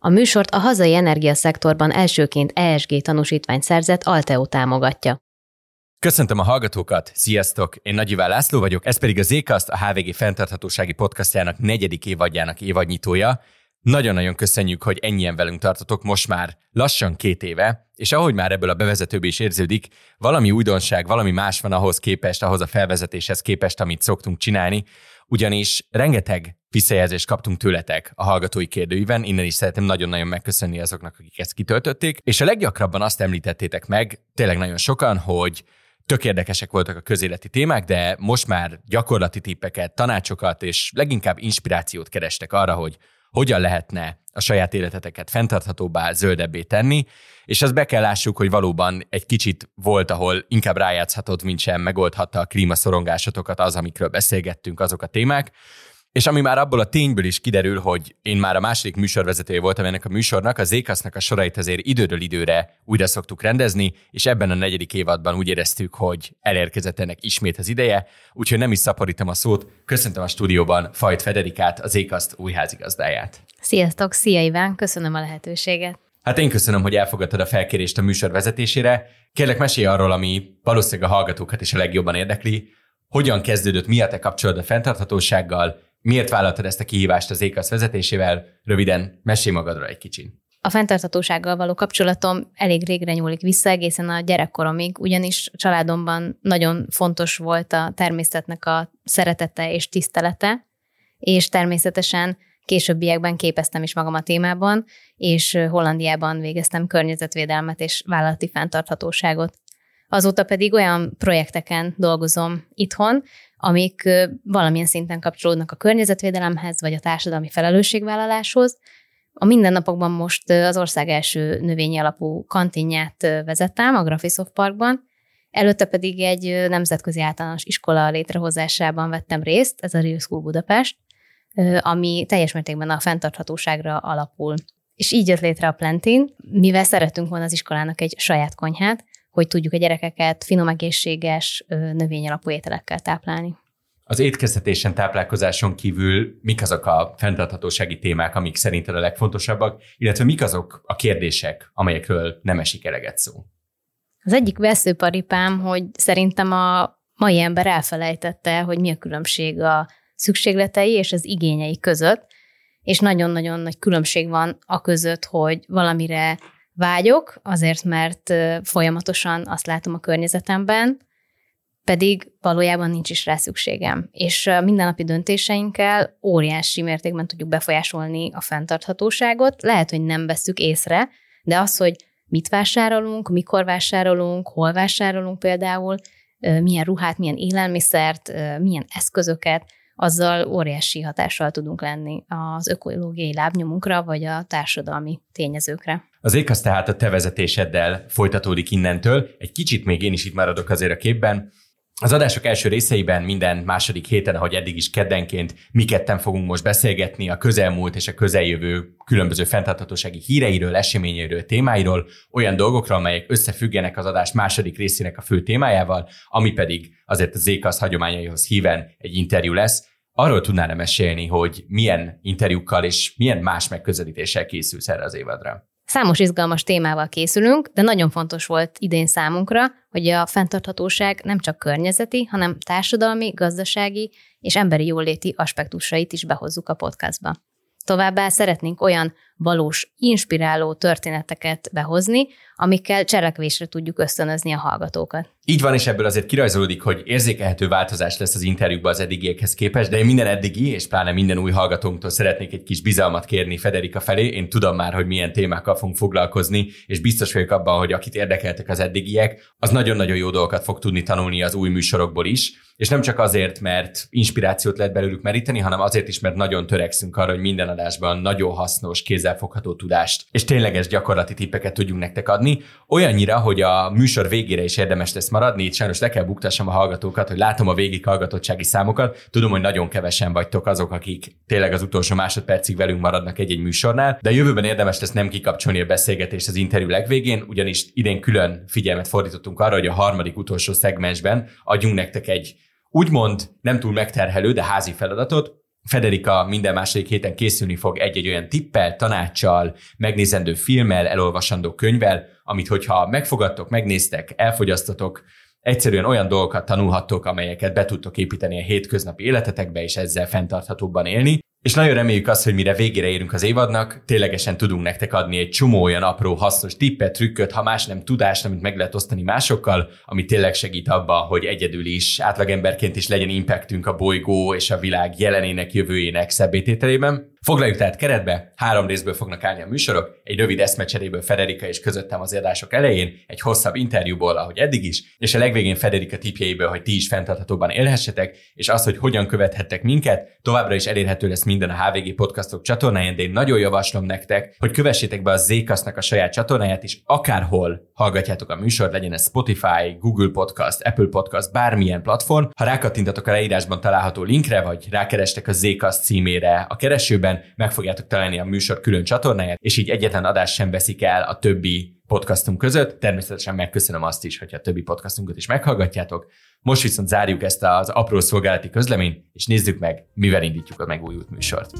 A műsort a hazai energiaszektorban elsőként ESG tanúsítványt szerzett Alteo támogatja. Köszöntöm a hallgatókat, sziasztok! Én Nagy Iván László vagyok, ez pedig az Ékaszt, a HVG fenntarthatósági podcastjának negyedik évadjának évadnyitója. Nagyon-nagyon köszönjük, hogy ennyien velünk tartotok most már lassan két éve, és ahogy már ebből a bevezetőből is érződik, valami újdonság, valami más van ahhoz képest, ahhoz a felvezetéshez képest, amit szoktunk csinálni, ugyanis rengeteg visszajelzést kaptunk tőletek a hallgatói kérdőiben, innen is szeretném nagyon-nagyon megköszönni azoknak, akik ezt kitöltötték, és a leggyakrabban azt említettétek meg, tényleg nagyon sokan, hogy tök érdekesek voltak a közéleti témák, de most már gyakorlati tippeket, tanácsokat és leginkább inspirációt kerestek arra, hogy hogyan lehetne a saját életeteket fenntarthatóbbá, zöldebbé tenni, és azt be kell lássuk, hogy valóban egy kicsit volt, ahol inkább rájátszhatod, mint sem megoldhatta a klímaszorongásotokat az, amikről beszélgettünk, azok a témák. És ami már abból a tényből is kiderül, hogy én már a második műsorvezetője voltam ennek a műsornak, az Zékasznak a sorait azért időről időre újra szoktuk rendezni, és ebben a negyedik évadban úgy éreztük, hogy elérkezett ennek ismét az ideje, úgyhogy nem is szaporítom a szót, köszöntöm a stúdióban Fajt Federikát, az Ékaszt új házigazdáját. Sziasztok, szia Iván, köszönöm a lehetőséget. Hát én köszönöm, hogy elfogadtad a felkérést a műsor vezetésére. Kérlek, mesélj arról, ami valószínűleg a hallgatókat is a legjobban érdekli. Hogyan kezdődött, mi a te kapcsolatod a fenntarthatósággal, Miért vállaltad ezt a kihívást az ékasz vezetésével? Röviden, mesélj magadra egy kicsit. A fenntarthatósággal való kapcsolatom elég régre nyúlik vissza, egészen a gyerekkoromig, ugyanis családomban nagyon fontos volt a természetnek a szeretete és tisztelete, és természetesen későbbiekben képeztem is magam a témában, és Hollandiában végeztem környezetvédelmet és vállalati fenntarthatóságot. Azóta pedig olyan projekteken dolgozom itthon, amik valamilyen szinten kapcsolódnak a környezetvédelemhez, vagy a társadalmi felelősségvállaláshoz. A mindennapokban most az ország első növényi alapú kantinját vezettem a Graphisoft Parkban, előtte pedig egy nemzetközi általános iskola létrehozásában vettem részt, ez a Real School Budapest, ami teljes mértékben a fenntarthatóságra alapul. És így jött létre a Plantin, mivel szeretünk volna az iskolának egy saját konyhát, hogy tudjuk a gyerekeket finom egészséges növényalapú ételekkel táplálni. Az étkeztetésen, táplálkozáson kívül mik azok a fenntarthatósági témák, amik szerinted a legfontosabbak, illetve mik azok a kérdések, amelyekről nem esik eleget szó? Az egyik veszőparipám, hogy szerintem a mai ember elfelejtette, hogy mi a különbség a szükségletei és az igényei között, és nagyon-nagyon nagy különbség van a között, hogy valamire vágyok, azért mert folyamatosan azt látom a környezetemben, pedig valójában nincs is rá szükségem. És mindennapi döntéseinkkel óriási mértékben tudjuk befolyásolni a fenntarthatóságot. Lehet, hogy nem veszük észre, de az, hogy mit vásárolunk, mikor vásárolunk, hol vásárolunk például, milyen ruhát, milyen élelmiszert, milyen eszközöket, azzal óriási hatással tudunk lenni az ökológiai lábnyomunkra, vagy a társadalmi tényezőkre. Az ékasz tehát a te vezetéseddel folytatódik innentől. Egy kicsit még én is itt maradok azért a képben. Az adások első részeiben minden második héten, ahogy eddig is keddenként, mi ketten fogunk most beszélgetni a közelmúlt és a közeljövő különböző fenntarthatósági híreiről, eseményeiről, témáiról, olyan dolgokról, amelyek összefüggenek az adás második részének a fő témájával, ami pedig azért az ékasz hagyományaihoz híven egy interjú lesz. Arról tudnál mesélni, hogy milyen interjúkkal és milyen más megközelítéssel készülsz erre az évadra? Számos izgalmas témával készülünk, de nagyon fontos volt idén számunkra, hogy a fenntarthatóság nem csak környezeti, hanem társadalmi, gazdasági és emberi jóléti aspektusait is behozzuk a podcastba. Továbbá szeretnénk olyan valós, inspiráló történeteket behozni, amikkel cselekvésre tudjuk ösztönözni a hallgatókat. Így van, és ebből azért kirajzolódik, hogy érzékelhető változás lesz az interjúkban az eddigiekhez képest, de én minden eddigi, és pláne minden új hallgatónktól szeretnék egy kis bizalmat kérni Federika felé. Én tudom már, hogy milyen témákkal fogunk foglalkozni, és biztos vagyok abban, hogy akit érdekeltek az eddigiek, az nagyon-nagyon jó dolgokat fog tudni tanulni az új műsorokból is. És nem csak azért, mert inspirációt lehet belőlük meríteni, hanem azért is, mert nagyon törekszünk arra, hogy minden adásban nagyon hasznos, kézzelfogható tudást és tényleges gyakorlati tippeket tudjunk nektek adni. Olyannyira, hogy a műsor végére is érdemes lesz maradni, itt sajnos le kell buktassam a hallgatókat, hogy látom a végig hallgatottsági számokat. Tudom, hogy nagyon kevesen vagytok azok, akik tényleg az utolsó másodpercig velünk maradnak egy-egy műsornál, de jövőben érdemes lesz nem kikapcsolni a beszélgetést az interjú legvégén, ugyanis idén külön figyelmet fordítottunk arra, hogy a harmadik utolsó szegmensben adjunk nektek egy úgymond nem túl megterhelő, de házi feladatot, Federica minden második héten készülni fog egy-egy olyan tippel, tanácssal, megnézendő filmmel, elolvasandó könyvvel, amit hogyha megfogadtok, megnéztek, elfogyasztotok, egyszerűen olyan dolgokat tanulhattok, amelyeket be tudtok építeni a hétköznapi életetekbe, és ezzel fenntarthatóbban élni. És nagyon reméljük azt, hogy mire végére érünk az évadnak, ténylegesen tudunk nektek adni egy csomó olyan apró, hasznos tippet, trükköt, ha más nem tudást, amit meg lehet osztani másokkal, ami tényleg segít abban, hogy egyedül is, átlagemberként is legyen impactünk a bolygó és a világ jelenének, jövőjének szebbétételében. Foglaljuk tehát keretbe, három részből fognak állni a műsorok, egy rövid eszmecseréből Federika és közöttem az adások elején, egy hosszabb interjúból, ahogy eddig is, és a legvégén Federika tipjeiből, hogy ti is fenntarthatóban élhessetek, és az, hogy hogyan követhettek minket, továbbra is elérhető lesz minden a HVG podcastok csatornáján, de én nagyon javaslom nektek, hogy kövessétek be a Zékasznak a saját csatornáját, és akárhol hallgatjátok a műsort, legyen ez Spotify, Google Podcast, Apple Podcast, bármilyen platform. Ha rákattintatok a leírásban található linkre, vagy rákerestek a Zékasz címére a keresőben, meg fogjátok találni a műsor külön csatornáját, és így egyetlen adás sem veszik el a többi podcastunk között. Természetesen megköszönöm azt is, hogyha a többi podcastunkat is meghallgatjátok. Most viszont zárjuk ezt az apró szolgálati közleményt, és nézzük meg, mivel indítjuk a megújult műsort.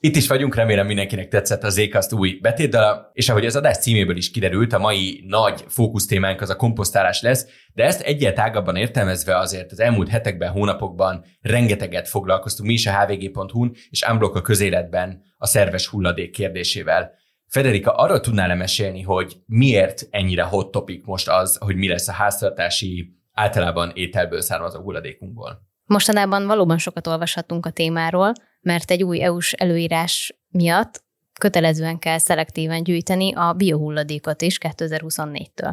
Itt is vagyunk, remélem mindenkinek tetszett az Zcast új betétdala, és ahogy az adás címéből is kiderült, a mai nagy fókusztémánk az a komposztálás lesz, de ezt egyel tágabban értelmezve azért az elmúlt hetekben, hónapokban rengeteget foglalkoztunk mi is a hvg.hu-n, és Unblock a közéletben a szerves hulladék kérdésével. Federika, arról tudnál mesélni, hogy miért ennyire hot topic most az, hogy mi lesz a háztartási, általában ételből származó hulladékunkból? Mostanában valóban sokat olvashatunk a témáról, mert egy új EU-s előírás miatt kötelezően kell szelektíven gyűjteni a biohulladékot is 2024-től.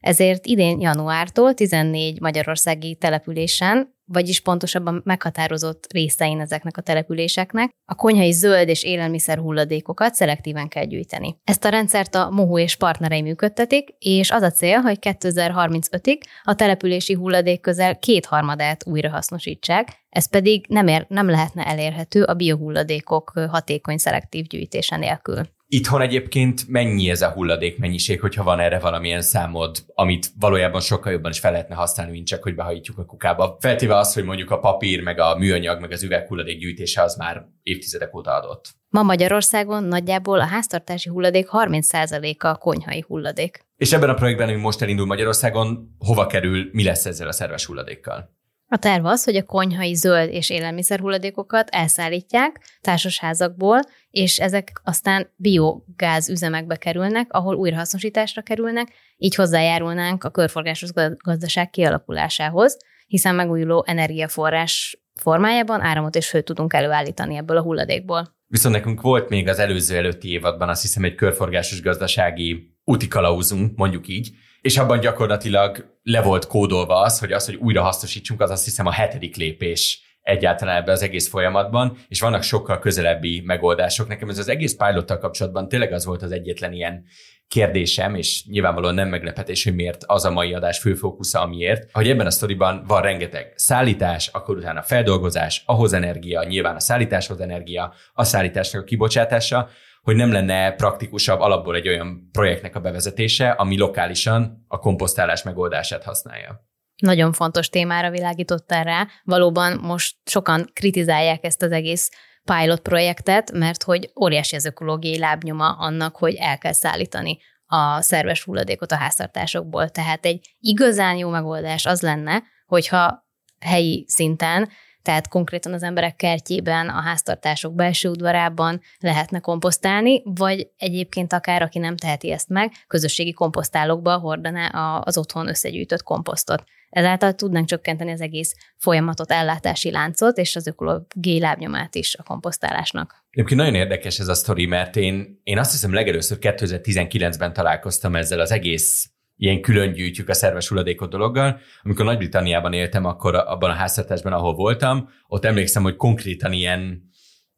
Ezért idén januártól 14 magyarországi településen vagyis pontosabban meghatározott részein ezeknek a településeknek, a konyhai zöld és élelmiszer hulladékokat szelektíven kell gyűjteni. Ezt a rendszert a Mohu és partnerei működtetik, és az a cél, hogy 2035-ig a települési hulladék közel kétharmadát újrahasznosítsák, ez pedig nem, ér, nem lehetne elérhető a biohulladékok hatékony szelektív gyűjtése nélkül. Itthon egyébként mennyi ez a hulladék mennyiség, hogyha van erre valamilyen számod, amit valójában sokkal jobban is fel lehetne használni, mint csak, hogy behajítjuk a kukába. Feltéve az, hogy mondjuk a papír, meg a műanyag, meg az üveghulladék gyűjtése az már évtizedek óta adott. Ma Magyarországon nagyjából a háztartási hulladék 30%-a a konyhai hulladék. És ebben a projektben, ami most elindul Magyarországon, hova kerül, mi lesz ezzel a szerves hulladékkal? A terv az, hogy a konyhai zöld és élelmiszer hulladékokat elszállítják társasházakból, és ezek aztán biogáz üzemekbe kerülnek, ahol újrahasznosításra kerülnek, így hozzájárulnánk a körforgásos gazdaság kialakulásához, hiszen megújuló energiaforrás formájában áramot és főt tudunk előállítani ebből a hulladékból. Viszont nekünk volt még az előző előtti évadban azt hiszem egy körforgásos gazdasági útikalauzunk, mondjuk így, és abban gyakorlatilag le volt kódolva az, hogy az, hogy újra hasznosítsunk, az azt hiszem a hetedik lépés egyáltalán ebbe az egész folyamatban, és vannak sokkal közelebbi megoldások. Nekem ez az egész pilottal kapcsolatban tényleg az volt az egyetlen ilyen kérdésem, és nyilvánvalóan nem meglepetés, hogy miért az a mai adás főfókusza, amiért, hogy ebben a sztoriban van rengeteg szállítás, akkor utána feldolgozás, ahhoz energia, nyilván a szállításhoz energia, a szállításnak a kibocsátása, hogy nem lenne praktikusabb alapból egy olyan projektnek a bevezetése, ami lokálisan a komposztálás megoldását használja. Nagyon fontos témára világítottál rá. Valóban most sokan kritizálják ezt az egész pilot projektet, mert hogy óriási az ökológiai lábnyoma annak, hogy el kell szállítani a szerves hulladékot a háztartásokból. Tehát egy igazán jó megoldás az lenne, hogyha helyi szinten tehát konkrétan az emberek kertjében, a háztartások belső udvarában lehetne komposztálni, vagy egyébként akár, aki nem teheti ezt meg, közösségi komposztálókba hordaná az otthon összegyűjtött komposztot. Ezáltal tudnánk csökkenteni az egész folyamatot, ellátási láncot, és az ökológiai lábnyomát is a komposztálásnak. Egyébként nagyon érdekes ez a sztori, mert én, én azt hiszem legelőször 2019-ben találkoztam ezzel az egész ilyen külön gyűjtjük a szerves hulladékot dologgal. Amikor Nagy-Britanniában éltem, akkor abban a háztartásban, ahol voltam, ott emlékszem, hogy konkrétan ilyen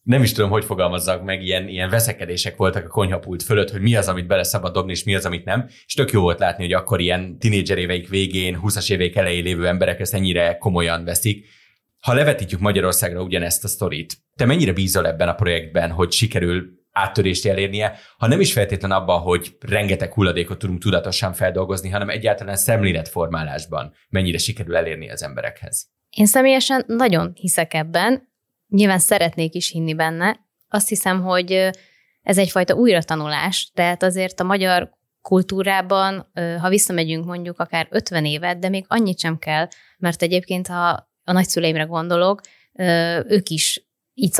nem is tudom, hogy fogalmazzak meg, ilyen, ilyen veszekedések voltak a konyhapult fölött, hogy mi az, amit bele szabad dobni, és mi az, amit nem. És tök jó volt látni, hogy akkor ilyen tinédzser éveik végén, 20-as éveik elején lévő emberek ezt ennyire komolyan veszik. Ha levetítjük Magyarországra ugyanezt a sztorit, te mennyire bízol ebben a projektben, hogy sikerül áttörést elérnie, ha nem is feltétlen abban, hogy rengeteg hulladékot tudunk tudatosan feldolgozni, hanem egyáltalán szemléletformálásban mennyire sikerül elérni az emberekhez. Én személyesen nagyon hiszek ebben, nyilván szeretnék is hinni benne. Azt hiszem, hogy ez egyfajta újratanulás, tehát azért a magyar kultúrában, ha visszamegyünk mondjuk akár 50 évet, de még annyit sem kell, mert egyébként, ha a nagyszüleimre gondolok, ők is így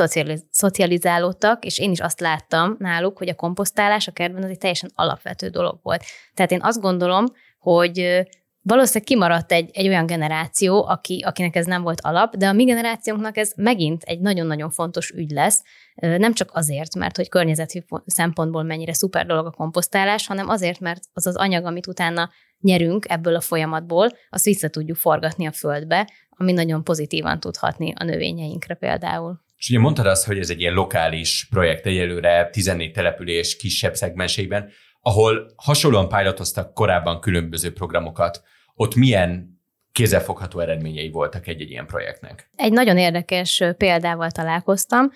szocializálódtak, és én is azt láttam náluk, hogy a komposztálás a kertben az egy teljesen alapvető dolog volt. Tehát én azt gondolom, hogy valószínűleg kimaradt egy, egy olyan generáció, aki, akinek ez nem volt alap, de a mi generációnknak ez megint egy nagyon-nagyon fontos ügy lesz, nem csak azért, mert hogy környezeti szempontból mennyire szuper dolog a komposztálás, hanem azért, mert az az anyag, amit utána nyerünk ebből a folyamatból, azt vissza tudjuk forgatni a földbe, ami nagyon pozitívan tudhatni a növényeinkre például. És ugye mondtad azt, hogy ez egy ilyen lokális projekt egyelőre 14 település kisebb szegmenseiben, ahol hasonlóan pályátoztak korábban különböző programokat. Ott milyen kézzelfogható eredményei voltak egy-egy ilyen projektnek? Egy nagyon érdekes példával találkoztam,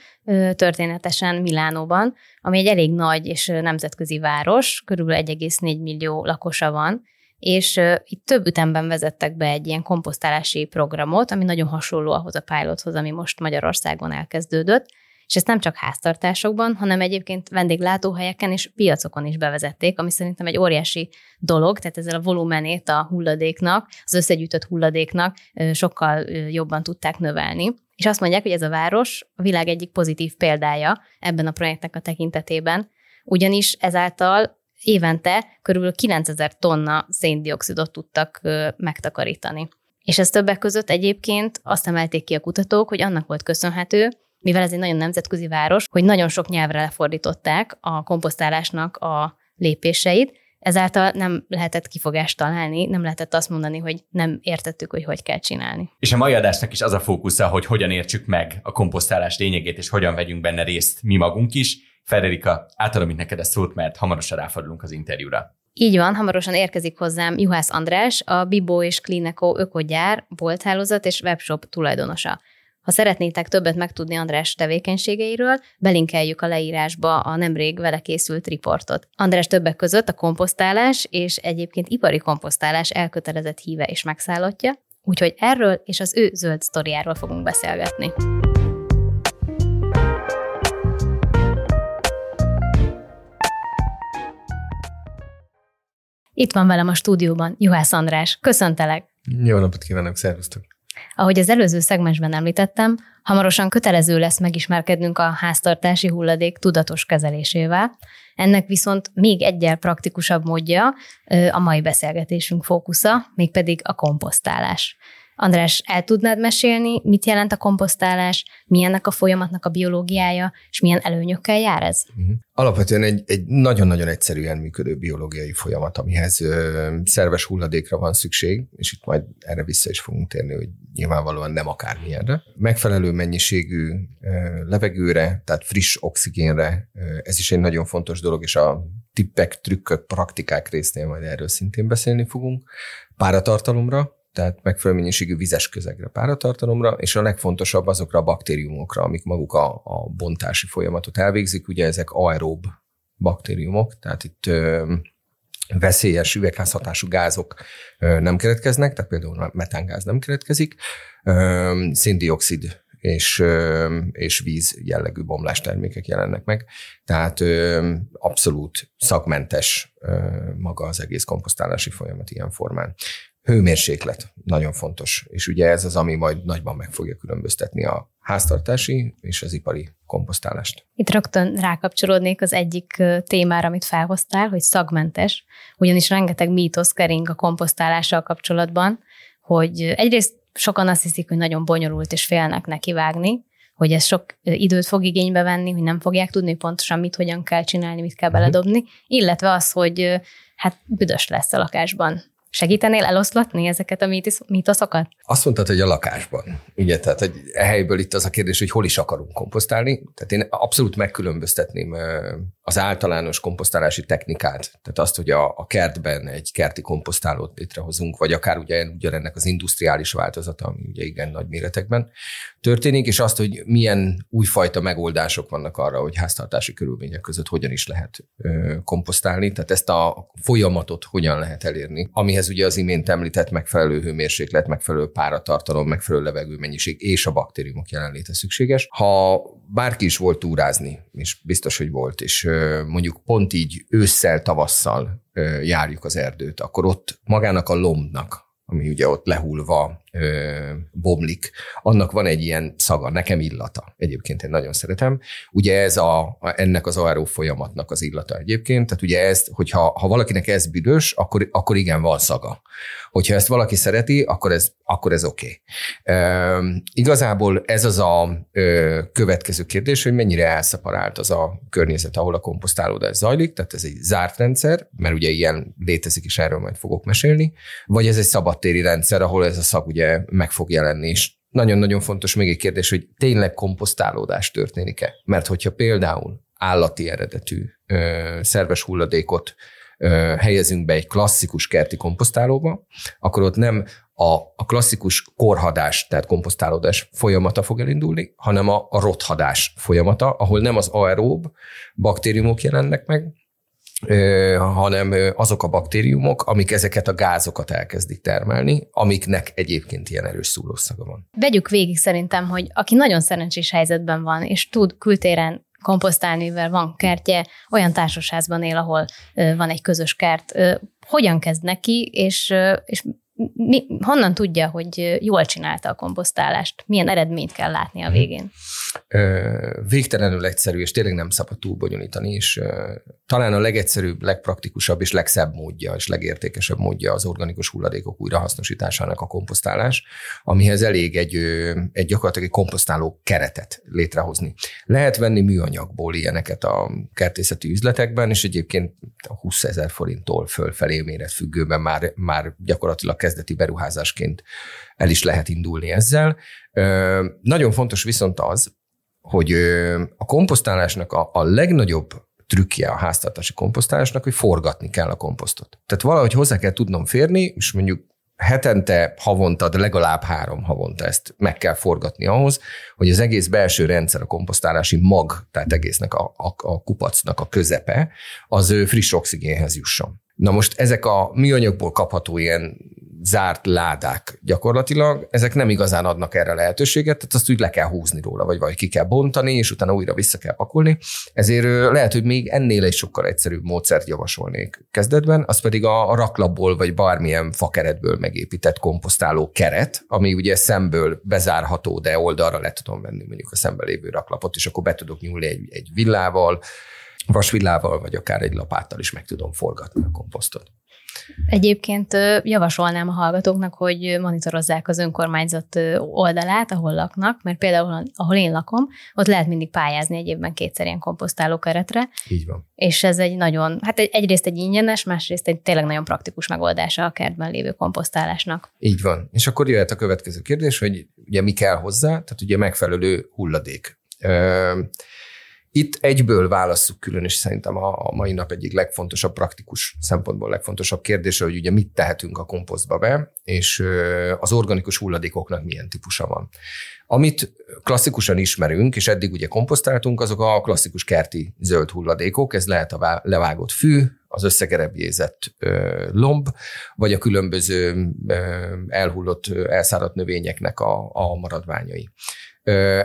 történetesen Milánóban, ami egy elég nagy és nemzetközi város, körülbelül 1,4 millió lakosa van, és itt több ütemben vezettek be egy ilyen komposztálási programot, ami nagyon hasonló ahhoz a pilothoz, ami most Magyarországon elkezdődött, és ezt nem csak háztartásokban, hanem egyébként vendéglátóhelyeken és piacokon is bevezették, ami szerintem egy óriási dolog, tehát ezzel a volumenét a hulladéknak, az összegyűjtött hulladéknak sokkal jobban tudták növelni. És azt mondják, hogy ez a város a világ egyik pozitív példája ebben a projektnek a tekintetében, ugyanis ezáltal évente körülbelül 9000 tonna széndiokszidot tudtak megtakarítani. És ez többek között egyébként azt emelték ki a kutatók, hogy annak volt köszönhető, mivel ez egy nagyon nemzetközi város, hogy nagyon sok nyelvre lefordították a komposztálásnak a lépéseit, ezáltal nem lehetett kifogást találni, nem lehetett azt mondani, hogy nem értettük, hogy hogy kell csinálni. És a mai adásnak is az a fókusza, hogy hogyan értsük meg a komposztálás lényegét, és hogyan vegyünk benne részt mi magunk is. Federica, átadom itt neked a szót, mert hamarosan ráfordulunk az interjúra. Így van, hamarosan érkezik hozzám Juhász András, a Bibo és Klineco ökogyár, bolthálózat és webshop tulajdonosa. Ha szeretnétek többet megtudni András tevékenységeiről, belinkeljük a leírásba a nemrég vele készült riportot. András többek között a komposztálás és egyébként ipari komposztálás elkötelezett híve és megszállottja, úgyhogy erről és az ő zöld sztoriáról fogunk beszélgetni. Itt van velem a stúdióban Juhász András. Köszöntelek! Jó napot kívánok, szervusztok! Ahogy az előző szegmensben említettem, hamarosan kötelező lesz megismerkednünk a háztartási hulladék tudatos kezelésével. Ennek viszont még egyel praktikusabb módja a mai beszélgetésünk fókusza, mégpedig a komposztálás. András, el tudnád mesélni, mit jelent a komposztálás, milyennek a folyamatnak a biológiája, és milyen előnyökkel jár ez? Uh-huh. Alapvetően egy, egy nagyon-nagyon egyszerűen működő biológiai folyamat, amihez ö, szerves hulladékra van szükség, és itt majd erre vissza is fogunk térni, hogy nyilvánvalóan nem akármilyenre. Megfelelő mennyiségű ö, levegőre, tehát friss oxigénre, ö, ez is egy nagyon fontos dolog, és a tippek, trükkök, praktikák résznél majd erről szintén beszélni fogunk. Páratartalomra, tehát megfelelő mennyiségű vizes közegre, páratartalomra, és a legfontosabb azokra a baktériumokra, amik maguk a, a bontási folyamatot elvégzik. Ugye ezek aerób baktériumok, tehát itt ö, veszélyes üvegházhatású gázok ö, nem keletkeznek, tehát például metángáz nem keletkezik, ö, széndiokszid és, és víz jellegű bomlástermékek jelennek meg. Tehát ö, abszolút szakmentes ö, maga az egész komposztálási folyamat ilyen formán. Hőmérséklet nagyon fontos, és ugye ez az, ami majd nagyban meg fogja különböztetni a háztartási és az ipari komposztálást. Itt rögtön rákapcsolódnék az egyik témára, amit felhoztál, hogy szagmentes, ugyanis rengeteg mítosz kering a komposztálással kapcsolatban, hogy egyrészt sokan azt hiszik, hogy nagyon bonyolult és félnek nekivágni, hogy ez sok időt fog igénybe venni, hogy nem fogják tudni pontosan mit, hogyan kell csinálni, mit kell mhm. beledobni, illetve az, hogy hát büdös lesz a lakásban Segítenél eloszlatni ezeket a mítoszokat? Azt mondtad, hogy a lakásban. Ugye, tehát hogy e helyből itt az a kérdés, hogy hol is akarunk komposztálni. Tehát én abszolút megkülönböztetném az általános komposztálási technikát, tehát azt, hogy a, a kertben egy kerti komposztálót létrehozunk, vagy akár ugye ugyanennek az industriális változata, ami ugye igen nagy méretekben történik, és azt, hogy milyen újfajta megoldások vannak arra, hogy háztartási körülmények között hogyan is lehet ö, komposztálni, tehát ezt a folyamatot hogyan lehet elérni, amihez ugye az imént említett megfelelő hőmérséklet, megfelelő páratartalom, megfelelő levegőmennyiség és a baktériumok jelenléte szükséges. Ha bárki is volt túrázni, és biztos, hogy volt, és mondjuk pont így ősszel, tavasszal járjuk az erdőt, akkor ott magának a lombnak, ami ugye ott lehulva ö, bomlik, annak van egy ilyen szaga, nekem illata. Egyébként én nagyon szeretem. Ugye ez a, ennek az aeró folyamatnak az illata egyébként, tehát ugye ezt, hogyha ha valakinek ez büdös, akkor, akkor igen, van szaga. Hogyha ezt valaki szereti, akkor ez, akkor ez oké. Okay. igazából ez az a ö, következő kérdés, hogy mennyire elszeparált az a környezet, ahol a komposztálódás zajlik, tehát ez egy zárt rendszer, mert ugye ilyen létezik, és erről majd fogok mesélni, vagy ez egy szabadtéri rendszer, ahol ez a szag ugye meg fog jelenni, és nagyon-nagyon fontos még egy kérdés, hogy tényleg komposztálódás történik-e? Mert hogyha például állati eredetű ö, szerves hulladékot helyezünk be egy klasszikus kerti komposztálóba, akkor ott nem a, a klasszikus korhadás, tehát komposztálódás folyamata fog elindulni, hanem a, a rothadás folyamata, ahol nem az aerób baktériumok jelennek meg, hanem azok a baktériumok, amik ezeket a gázokat elkezdik termelni, amiknek egyébként ilyen erős szúrószaga van. Vegyük végig szerintem, hogy aki nagyon szerencsés helyzetben van, és tud kültéren komposztálni, mivel van kertje, olyan társasházban él, ahol van egy közös kert, hogyan kezd neki, és, és mi, honnan tudja, hogy jól csinálta a komposztálást? Milyen eredményt kell látni a végén? Végtelenül egyszerű, és tényleg nem szabad túl bonyolítani, és talán a legegyszerűbb, legpraktikusabb és legszebb módja, és legértékesebb módja az organikus hulladékok újrahasznosításának a komposztálás, amihez elég egy, egy gyakorlatilag egy komposztáló keretet létrehozni. Lehet venni műanyagból ilyeneket a kertészeti üzletekben, és egyébként 20 ezer forinttól fölfelé méretfüggőben már, már gyakorlatilag kezdeti beruházásként el is lehet indulni ezzel. Nagyon fontos viszont az, hogy a komposztálásnak a, a legnagyobb trükkje a háztartási komposztálásnak, hogy forgatni kell a komposztot. Tehát valahogy hozzá kell tudnom férni, és mondjuk hetente, havonta, de legalább három havonta ezt meg kell forgatni ahhoz, hogy az egész belső rendszer, a komposztálási mag, tehát egésznek a, a, a kupacnak a közepe, az friss oxigénhez jusson. Na most ezek a műanyagból kapható ilyen zárt ládák gyakorlatilag, ezek nem igazán adnak erre lehetőséget, tehát azt úgy le kell húzni róla, vagy vagy ki kell bontani, és utána újra vissza kell pakolni. Ezért lehet, hogy még ennél egy sokkal egyszerűbb módszert javasolnék kezdetben, az pedig a, raklapból, vagy bármilyen fakeretből megépített komposztáló keret, ami ugye szemből bezárható, de oldalra le tudom venni mondjuk a szembe lévő raklapot, és akkor be tudok nyúlni egy, egy villával, vasvillával, vagy akár egy lapáttal is meg tudom forgatni a komposztot. Egyébként javasolnám a hallgatóknak, hogy monitorozzák az önkormányzat oldalát, ahol laknak, mert például, ahol én lakom, ott lehet mindig pályázni egy évben kétszer ilyen komposztáló keretre. Így van. És ez egy nagyon, hát egyrészt egy ingyenes, másrészt egy tényleg nagyon praktikus megoldása a kertben lévő komposztálásnak. Így van. És akkor jöhet a következő kérdés, hogy ugye mi kell hozzá, tehát ugye megfelelő hulladék. Itt egyből válasszuk külön, és szerintem a mai nap egyik legfontosabb, praktikus szempontból legfontosabb kérdése, hogy ugye mit tehetünk a komposztba be, és az organikus hulladékoknak milyen típusa van. Amit klasszikusan ismerünk, és eddig ugye komposztáltunk, azok a klasszikus kerti zöld hulladékok, ez lehet a levágott fű, az összegerebjézett lomb, vagy a különböző elhullott, elszáradt növényeknek a, a maradványai.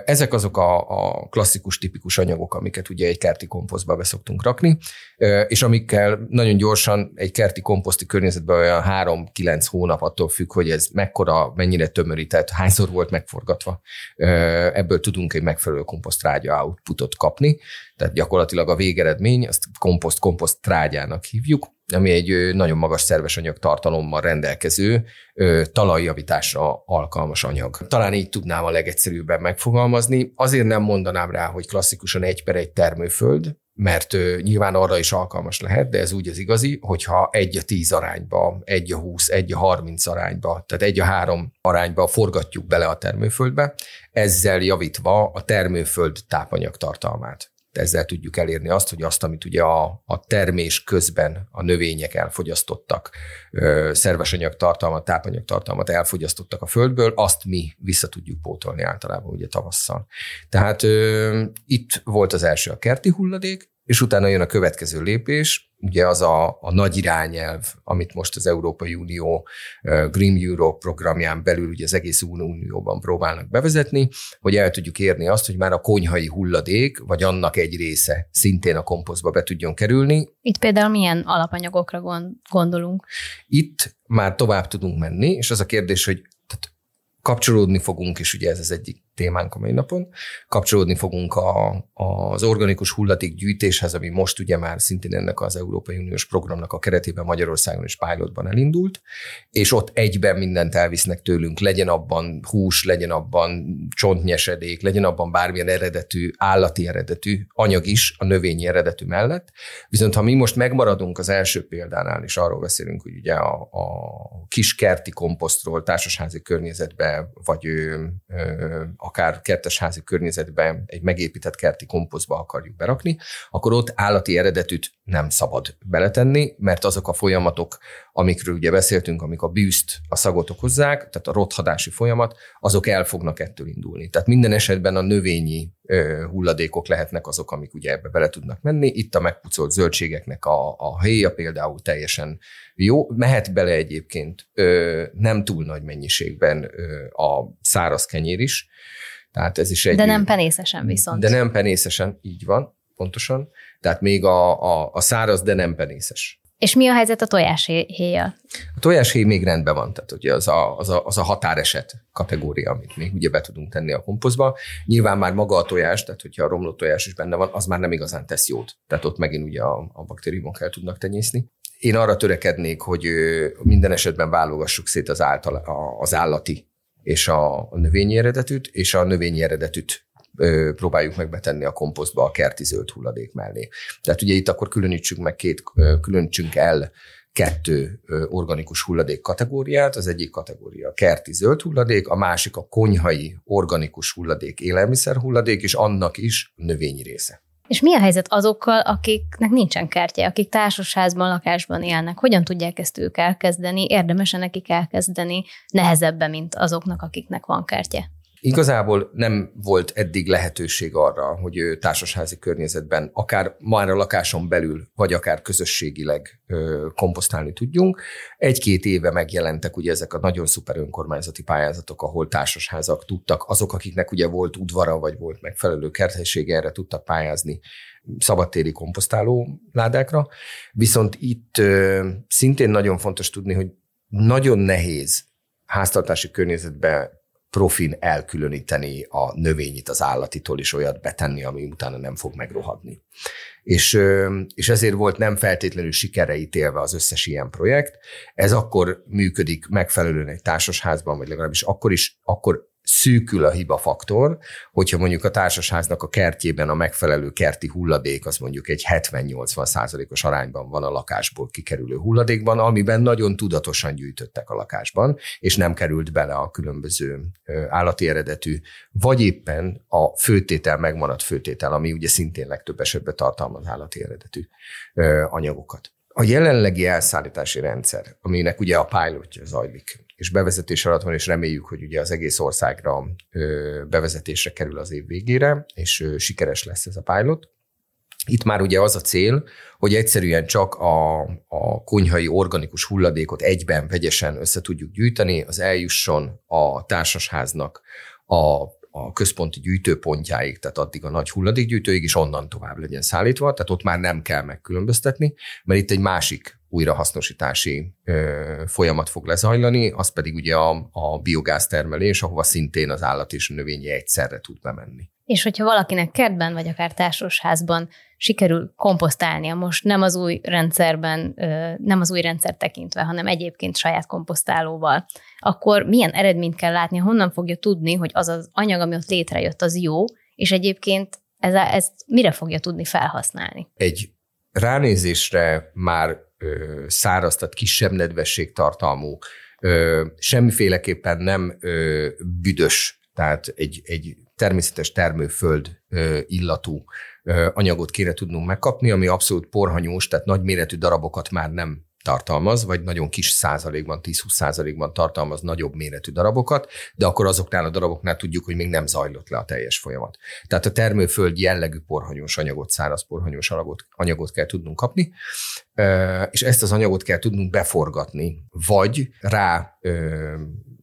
Ezek azok a, a klasszikus, tipikus anyagok, amiket ugye egy kerti komposztba be szoktunk rakni, és amikkel nagyon gyorsan egy kerti komposzti környezetben olyan 3-9 hónap attól függ, hogy ez mekkora, mennyire tömörített, hányszor volt megforgatva, ebből tudunk egy megfelelő komposztrágya outputot kapni, tehát gyakorlatilag a végeredmény, azt komposzt-komposzt trágyának hívjuk, ami egy nagyon magas szerves anyag tartalommal rendelkező talajjavításra alkalmas anyag. Talán így tudnám a legegyszerűbben megfogalmazni. Azért nem mondanám rá, hogy klasszikusan egy per egy termőföld, mert nyilván arra is alkalmas lehet, de ez úgy az igazi, hogyha egy a tíz arányba, egy a húsz, egy a harminc arányba, tehát egy a három arányba forgatjuk bele a termőföldbe, ezzel javítva a termőföld tápanyag tartalmát. Ezzel tudjuk elérni azt, hogy azt, amit ugye a, a termés közben a növények elfogyasztottak, szerves anyagtartalmat, tápanyagtartalmat elfogyasztottak a földből, azt mi vissza tudjuk pótolni általában ugye tavasszal. Tehát ö, itt volt az első a kerti hulladék, és utána jön a következő lépés, ugye az a, a nagy irányelv, amit most az Európai Unió Green Europe programján belül ugye az egész Unióban próbálnak bevezetni, hogy el tudjuk érni azt, hogy már a konyhai hulladék, vagy annak egy része szintén a komposztba be tudjon kerülni. Itt például milyen alapanyagokra gondolunk? Itt már tovább tudunk menni, és az a kérdés, hogy tehát kapcsolódni fogunk, és ugye ez az egyik témánk a mai napon. Kapcsolódni fogunk a, az organikus hulladék gyűjtéshez, ami most ugye már szintén ennek az Európai Uniós programnak a keretében Magyarországon is pilotban elindult, és ott egyben mindent elvisznek tőlünk, legyen abban hús, legyen abban csontnyesedék, legyen abban bármilyen eredetű, állati eredetű anyag is a növényi eredetű mellett. Viszont ha mi most megmaradunk az első példánál, és arról beszélünk, hogy ugye a, a kis kerti komposztról társasházi környezetbe, vagy ö, ö, akár kertesházi környezetben egy megépített kerti komposztba akarjuk berakni, akkor ott állati eredetűt nem szabad beletenni, mert azok a folyamatok, amikről ugye beszéltünk, amik a bűzt, a szagot okozzák, tehát a rothadási folyamat, azok el fognak ettől indulni. Tehát minden esetben a növényi hulladékok lehetnek azok, amik ugye ebbe bele tudnak menni. Itt a megpucolt zöldségeknek a, a héja például teljesen jó. Mehet bele egyébként ö, nem túl nagy mennyiségben ö, a száraz kenyér is, tehát ez is egy... De nem penészesen viszont. De nem penészesen, így van, pontosan. Tehát még a, a, a száraz, de nem penészes. És mi a helyzet a tojáshéjjal? A tojáshéj még rendben van, tehát ugye az a, az, a, az a határeset kategória, amit még ugye be tudunk tenni a komposztba. Nyilván már maga a tojás, tehát hogyha a romlott tojás is benne van, az már nem igazán tesz jót. Tehát ott megint ugye a, a baktériumok el tudnak tenyészni. Én arra törekednék, hogy minden esetben válogassuk szét az, által, az állati és a, növényi eredetűt, és a növényi eredetűt próbáljuk meg betenni a komposztba a kerti zöld hulladék mellé. Tehát ugye itt akkor különítsük meg két, különítsünk el kettő organikus hulladék kategóriát. Az egyik kategória a kerti zöld hulladék, a másik a konyhai organikus hulladék, élelmiszer hulladék, és annak is növényi része. És mi a helyzet azokkal, akiknek nincsen kertje, akik társasházban, lakásban élnek? Hogyan tudják ezt ők elkezdeni? Érdemes nekik elkezdeni nehezebben, mint azoknak, akiknek van kertje? Igazából nem volt eddig lehetőség arra, hogy ő társasházi környezetben, akár már a lakáson belül, vagy akár közösségileg komposztálni tudjunk. Egy-két éve megjelentek ugye ezek a nagyon szuper önkormányzati pályázatok, ahol társasházak tudtak, azok, akiknek ugye volt udvara, vagy volt megfelelő kerthelysége, erre tudtak pályázni szabadtéri komposztáló ládákra. Viszont itt szintén nagyon fontos tudni, hogy nagyon nehéz háztartási környezetben profin elkülöníteni a növényit az állatitól, és olyat betenni, ami utána nem fog megrohadni. És, és ezért volt nem feltétlenül sikere ítélve az összes ilyen projekt. Ez akkor működik megfelelően egy társasházban, vagy legalábbis akkor is, akkor szűkül a hiba faktor, hogyha mondjuk a társasháznak a kertjében a megfelelő kerti hulladék az mondjuk egy 70-80 százalékos arányban van a lakásból kikerülő hulladékban, amiben nagyon tudatosan gyűjtöttek a lakásban, és nem került bele a különböző állati eredetű, vagy éppen a főtétel megmaradt főtétel, ami ugye szintén legtöbb esetben tartalmaz állati eredetű anyagokat. A jelenlegi elszállítási rendszer, aminek ugye a pilotja zajlik, és bevezetés alatt van, és reméljük, hogy ugye az egész országra bevezetésre kerül az év végére, és sikeres lesz ez a pilot. Itt már ugye az a cél, hogy egyszerűen csak a, a konyhai organikus hulladékot egyben vegyesen össze tudjuk gyűjteni, az eljusson a társasháznak a a központi gyűjtőpontjáig, tehát addig a nagy hulladékgyűjtőig, és onnan tovább legyen szállítva, tehát ott már nem kell megkülönböztetni, mert itt egy másik újrahasznosítási ö, folyamat fog lezajlani, az pedig ugye a, a biogáztermelés, ahova szintén az állat és a növényi egyszerre tud bemenni. És hogyha valakinek kertben vagy akár társasházban sikerül komposztálnia most nem az új rendszerben, nem az új rendszer tekintve, hanem egyébként saját komposztálóval, akkor milyen eredményt kell látni, honnan fogja tudni, hogy az az anyag, ami ott létrejött, az jó, és egyébként ez, ezt mire fogja tudni felhasználni? Egy ránézésre már ö, száraz, tehát kisebb nedvesség tartalmú, semmiféleképpen nem ö, büdös, tehát egy, egy természetes termőföld illatú anyagot kéne tudnunk megkapni, ami abszolút porhanyós, tehát nagyméretű darabokat már nem tartalmaz, vagy nagyon kis százalékban, 10-20 százalékban tartalmaz nagyobb méretű darabokat, de akkor azoknál a daraboknál tudjuk, hogy még nem zajlott le a teljes folyamat. Tehát a termőföld jellegű porhanyós anyagot, száraz porhanyós anyagot, anyagot kell tudnunk kapni, és ezt az anyagot kell tudnunk beforgatni, vagy rá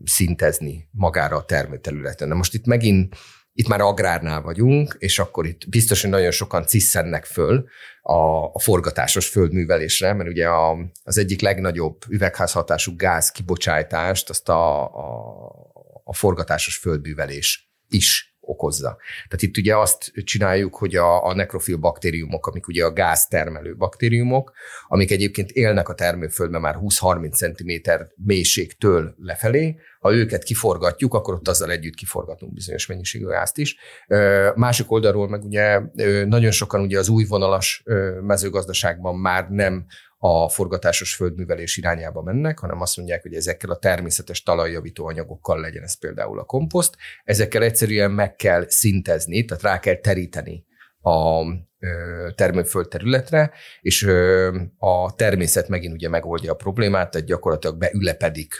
szintezni magára a termőterületen. Na most itt megint itt már agrárnál vagyunk, és akkor itt biztos, hogy nagyon sokan ciszennek föl a, a forgatásos földművelésre, mert ugye a, az egyik legnagyobb üvegházhatású gáz kibocsátást azt a, a, a forgatásos földművelés is okozza. Tehát itt ugye azt csináljuk, hogy a, a nekrofil baktériumok, amik ugye a gáztermelő baktériumok, amik egyébként élnek a termőföldben már 20-30 cm mélységtől lefelé, ha őket kiforgatjuk, akkor ott azzal együtt kiforgatunk bizonyos mennyiségű gázt is. Másik oldalról meg ugye nagyon sokan ugye az új vonalas mezőgazdaságban már nem a forgatásos földművelés irányába mennek, hanem azt mondják, hogy ezekkel a természetes talajjavító anyagokkal legyen ez például a komposzt, ezekkel egyszerűen meg kell szintezni, tehát rá kell teríteni a termőföld területre, és a természet megint ugye megoldja a problémát, tehát gyakorlatilag beülepedik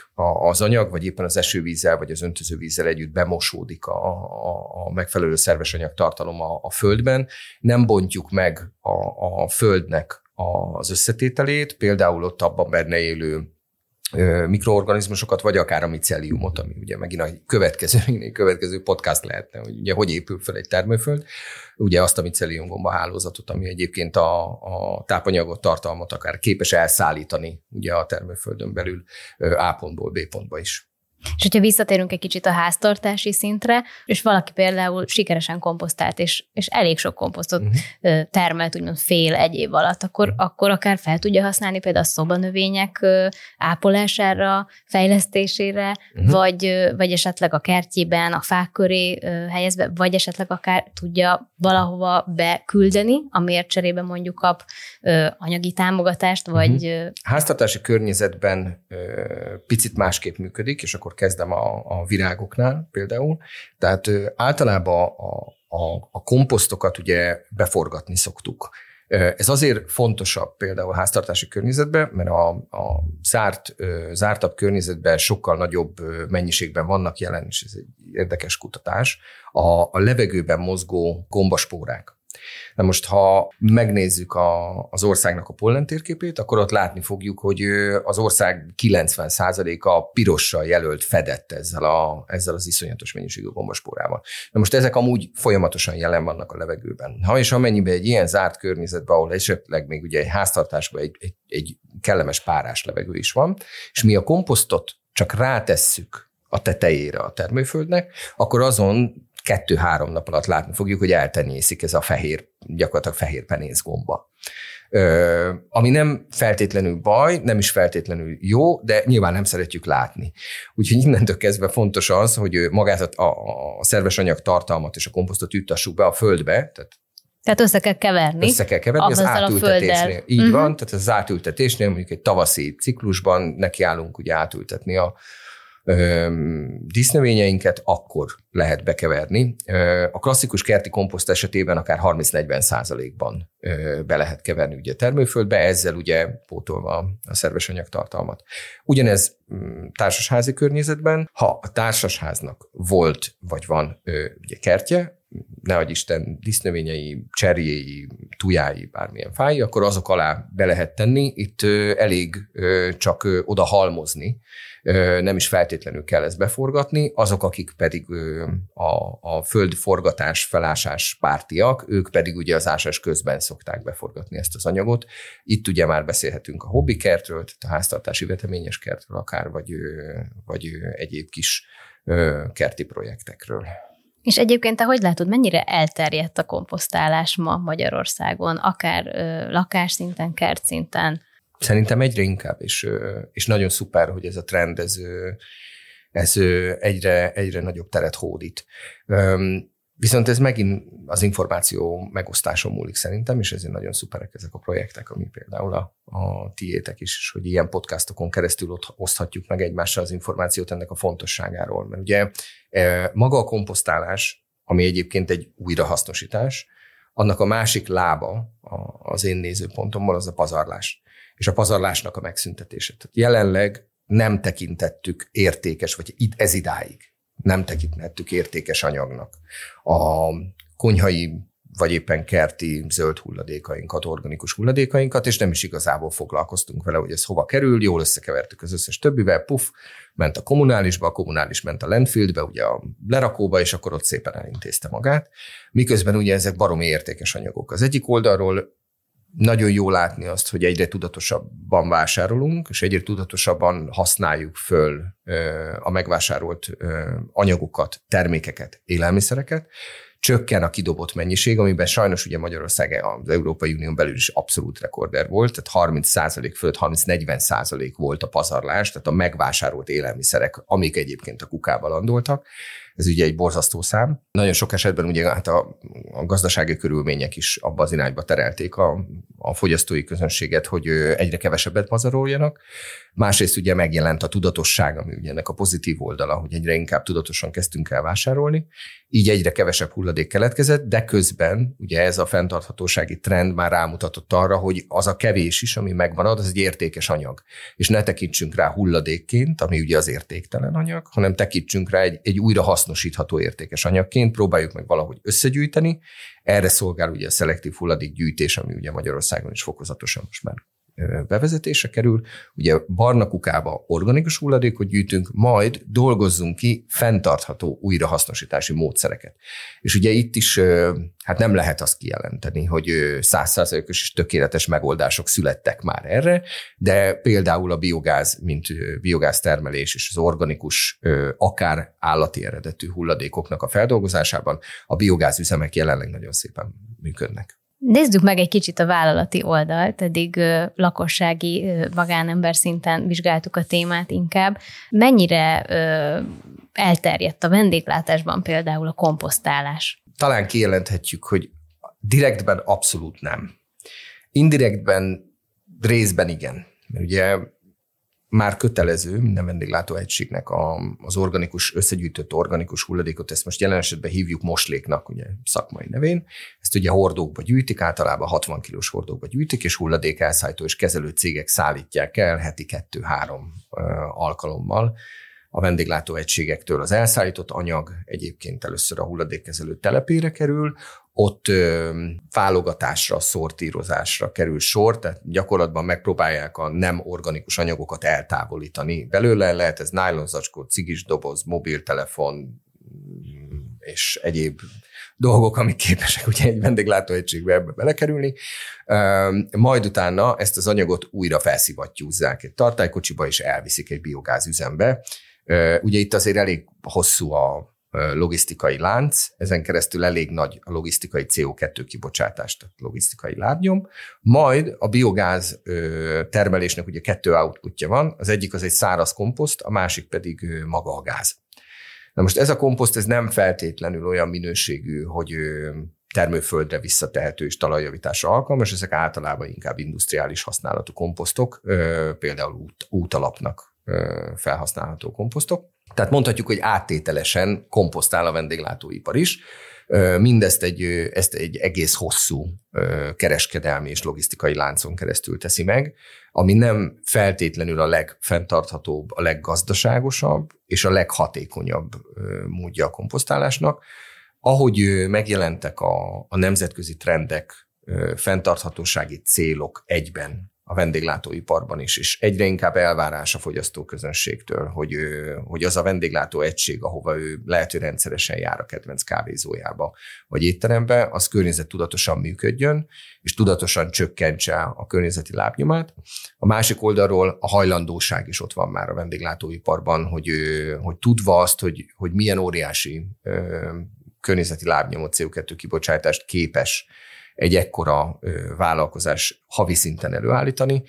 az anyag, vagy éppen az esővízzel, vagy az öntözővízzel együtt bemosódik a, a, a megfelelő szerves anyag tartalom a, a földben. Nem bontjuk meg a, a földnek az összetételét, például ott abban benne élő mikroorganizmusokat, vagy akár a miceliumot, ami ugye megint a következő, következő podcast lehetne, hogy ugye hogy épül fel egy termőföld, ugye azt a micelium hálózatot, ami egyébként a, a tápanyagot, tartalmat akár képes elszállítani ugye a termőföldön belül A pontból B pontba is. És hogyha visszatérünk egy kicsit a háztartási szintre, és valaki például sikeresen komposztált, és, és elég sok komposztot uh-huh. termelt, úgymond fél egy év alatt, akkor, uh-huh. akkor akár fel tudja használni például a szobanövények ápolására, fejlesztésére, uh-huh. vagy, vagy esetleg a kertjében, a fák köré helyezve, vagy esetleg akár tudja valahova beküldeni, amiért cserébe mondjuk kap anyagi támogatást, vagy... Uh-huh. Háztartási környezetben picit másképp működik, és akkor kezdem a, a virágoknál például. Tehát általában a, a, a komposztokat ugye beforgatni szoktuk. Ez azért fontosabb például háztartási környezetben, mert a, a zárt, zártabb környezetben sokkal nagyobb mennyiségben vannak jelen, és ez egy érdekes kutatás, a, a levegőben mozgó gombaspórák. Na most, ha megnézzük a, az országnak a pollen térképét, akkor ott látni fogjuk, hogy az ország 90%-a pirossal jelölt fedett ezzel, a, ezzel az iszonyatos mennyiségű gombaspórával. Na most ezek amúgy folyamatosan jelen vannak a levegőben. Ha és amennyiben egy ilyen zárt környezetben, ahol esetleg még ugye egy háztartásban egy, egy, egy kellemes párás levegő is van, és mi a komposztot csak rátesszük a tetejére a termőföldnek, akkor azon kettő-három nap alatt látni fogjuk, hogy eltenyészik ez a fehér, gyakorlatilag fehér penészgomba. Ö, ami nem feltétlenül baj, nem is feltétlenül jó, de nyilván nem szeretjük látni. Úgyhogy innentől kezdve fontos az, hogy magát a, a szerves anyag tartalmat és a komposztot juttassuk be a földbe, tehát tehát össze kell keverni. Össze kell keverni az átültetésnél. Így uh-huh. van, tehát az átültetésnél mondjuk egy tavaszi ciklusban nekiállunk ugye átültetni a, dísznövényeinket, akkor lehet bekeverni. A klasszikus kerti komposzt esetében akár 30-40 százalékban be lehet keverni ugye termőföldbe, ezzel ugye pótolva a szerves anyagtartalmat. Ugyanez mm, társasházi környezetben, ha a társasháznak volt vagy van ugye kertje, nehogy Isten disznövényei, cserjéi, tujái, bármilyen fái, akkor azok alá be lehet tenni. Itt elég csak oda halmozni, nem is feltétlenül kell ezt beforgatni. Azok, akik pedig a, a földforgatás, felásás pártiak, ők pedig ugye az ásás közben szokták beforgatni ezt az anyagot. Itt ugye már beszélhetünk a hobbi kertről, tehát a háztartási veteményes kertről akár, vagy, vagy egyéb kis kerti projektekről. És egyébként te hogy látod, mennyire elterjedt a komposztálás ma Magyarországon, akár ö, lakásszinten, kertszinten? Szerintem egyre inkább, és, és nagyon szuper, hogy ez a trend, ez, ez egyre, egyre nagyobb teret hódít. Viszont ez megint az információ megosztáson múlik szerintem, és ezért nagyon szuperek ezek a projektek, ami például a, a tiétek is, és hogy ilyen podcastokon keresztül ott oszthatjuk meg egymással az információt ennek a fontosságáról. Mert ugye maga a komposztálás, ami egyébként egy újrahasznosítás, annak a másik lába az én nézőpontomból az a pazarlás. És a pazarlásnak a megszüntetése. Tehát jelenleg nem tekintettük értékes, vagy ez idáig nem tekintettük értékes anyagnak. A konyhai vagy éppen kerti zöld hulladékainkat, organikus hulladékainkat, és nem is igazából foglalkoztunk vele, hogy ez hova kerül, jól összekevertük az összes többivel, puf, ment a kommunálisba, a kommunális ment a landfieldbe, ugye a lerakóba, és akkor ott szépen elintézte magát. Miközben ugye ezek baromi értékes anyagok. Az egyik oldalról nagyon jó látni azt, hogy egyre tudatosabban vásárolunk, és egyre tudatosabban használjuk föl a megvásárolt anyagokat, termékeket, élelmiszereket, csökken a kidobott mennyiség, amiben sajnos ugye Magyarország az Európai Unión belül is abszolút rekorder volt, tehát 30% fölött 30-40% volt a pazarlás, tehát a megvásárolt élelmiszerek, amik egyébként a kukába landoltak. Ez ugye egy borzasztó szám. Nagyon sok esetben ugye hát a, a gazdasági körülmények is abba az irányba terelték a, a fogyasztói közönséget, hogy egyre kevesebbet pazaroljanak. Másrészt ugye megjelent a tudatosság, ami ugye ennek a pozitív oldala, hogy egyre inkább tudatosan kezdtünk el vásárolni, így egyre kevesebb hulladék keletkezett, de közben ugye ez a fenntarthatósági trend már rámutatott arra, hogy az a kevés is, ami megvan, az egy értékes anyag. És ne tekintsünk rá hulladékként, ami ugye az értéktelen anyag, hanem tekintsünk rá egy, egy újra hasznosítható értékes anyagként, próbáljuk meg valahogy összegyűjteni. Erre szolgál ugye a szelektív hulladékgyűjtés, ami ugye Magyarországon is fokozatosan most már bevezetése kerül. Ugye barna kukába organikus hulladékot gyűjtünk, majd dolgozzunk ki fenntartható újrahasznosítási módszereket. És ugye itt is hát nem lehet azt kijelenteni, hogy százszázalékos és tökéletes megoldások születtek már erre, de például a biogáz, mint biogáz termelés és az organikus, akár állati eredetű hulladékoknak a feldolgozásában a biogáz üzemek jelenleg nagyon szépen működnek. Nézzük meg egy kicsit a vállalati oldalt, eddig lakossági, magánember szinten vizsgáltuk a témát inkább. Mennyire elterjedt a vendéglátásban például a komposztálás? Talán kijelenthetjük, hogy direktben abszolút nem. Indirektben részben igen. Mert ugye már kötelező minden vendéglátó egységnek a, az organikus, összegyűjtött organikus hulladékot, ezt most jelen esetben hívjuk mosléknak, ugye szakmai nevén. Ezt ugye hordókba gyűjtik, általában 60 kilós hordókba gyűjtik, és hulladék elszállító és kezelő cégek szállítják el heti kettő-három alkalommal a vendéglátó egységektől az elszállított anyag egyébként először a hulladékkezelő telepére kerül, ott ö, válogatásra, szortírozásra kerül sor, tehát gyakorlatban megpróbálják a nem organikus anyagokat eltávolítani. Belőle lehet ez nylonzacskó, cigis doboz, mobiltelefon és egyéb dolgok, amik képesek ugye egy vendéglátóegységbe ebbe belekerülni. Majd utána ezt az anyagot újra felszivattyúzzák egy tartálykocsiba, és elviszik egy biogázüzembe. Ugye itt azért elég hosszú a logisztikai lánc, ezen keresztül elég nagy a logisztikai CO2 kibocsátás, tehát logisztikai lábnyom. Majd a biogáz termelésnek ugye kettő outputja van, az egyik az egy száraz komposzt, a másik pedig maga a gáz. Na most ez a komposzt ez nem feltétlenül olyan minőségű, hogy termőföldre visszatehető és talajjavításra alkalmas, ezek általában inkább industriális használatú komposztok, például út, útalapnak felhasználható komposztok. Tehát mondhatjuk, hogy áttételesen komposztál a vendéglátóipar is. Mindezt egy, ezt egy egész hosszú kereskedelmi és logisztikai láncon keresztül teszi meg, ami nem feltétlenül a legfenntarthatóbb, a leggazdaságosabb és a leghatékonyabb módja a komposztálásnak. Ahogy megjelentek a, a nemzetközi trendek, fenntarthatósági célok egyben a vendéglátóiparban is, és egyre inkább elvárás a fogyasztóközönségtől, hogy, hogy az a vendéglátó egység, ahova ő lehető rendszeresen jár a kedvenc kávézójába vagy étterembe, az tudatosan működjön, és tudatosan csökkentse a környezeti lábnyomát. A másik oldalról a hajlandóság is ott van már a vendéglátóiparban, hogy, hogy tudva azt, hogy, hogy milyen óriási környezeti lábnyomot, CO2 kibocsátást képes egy ekkora vállalkozás havi szinten előállítani,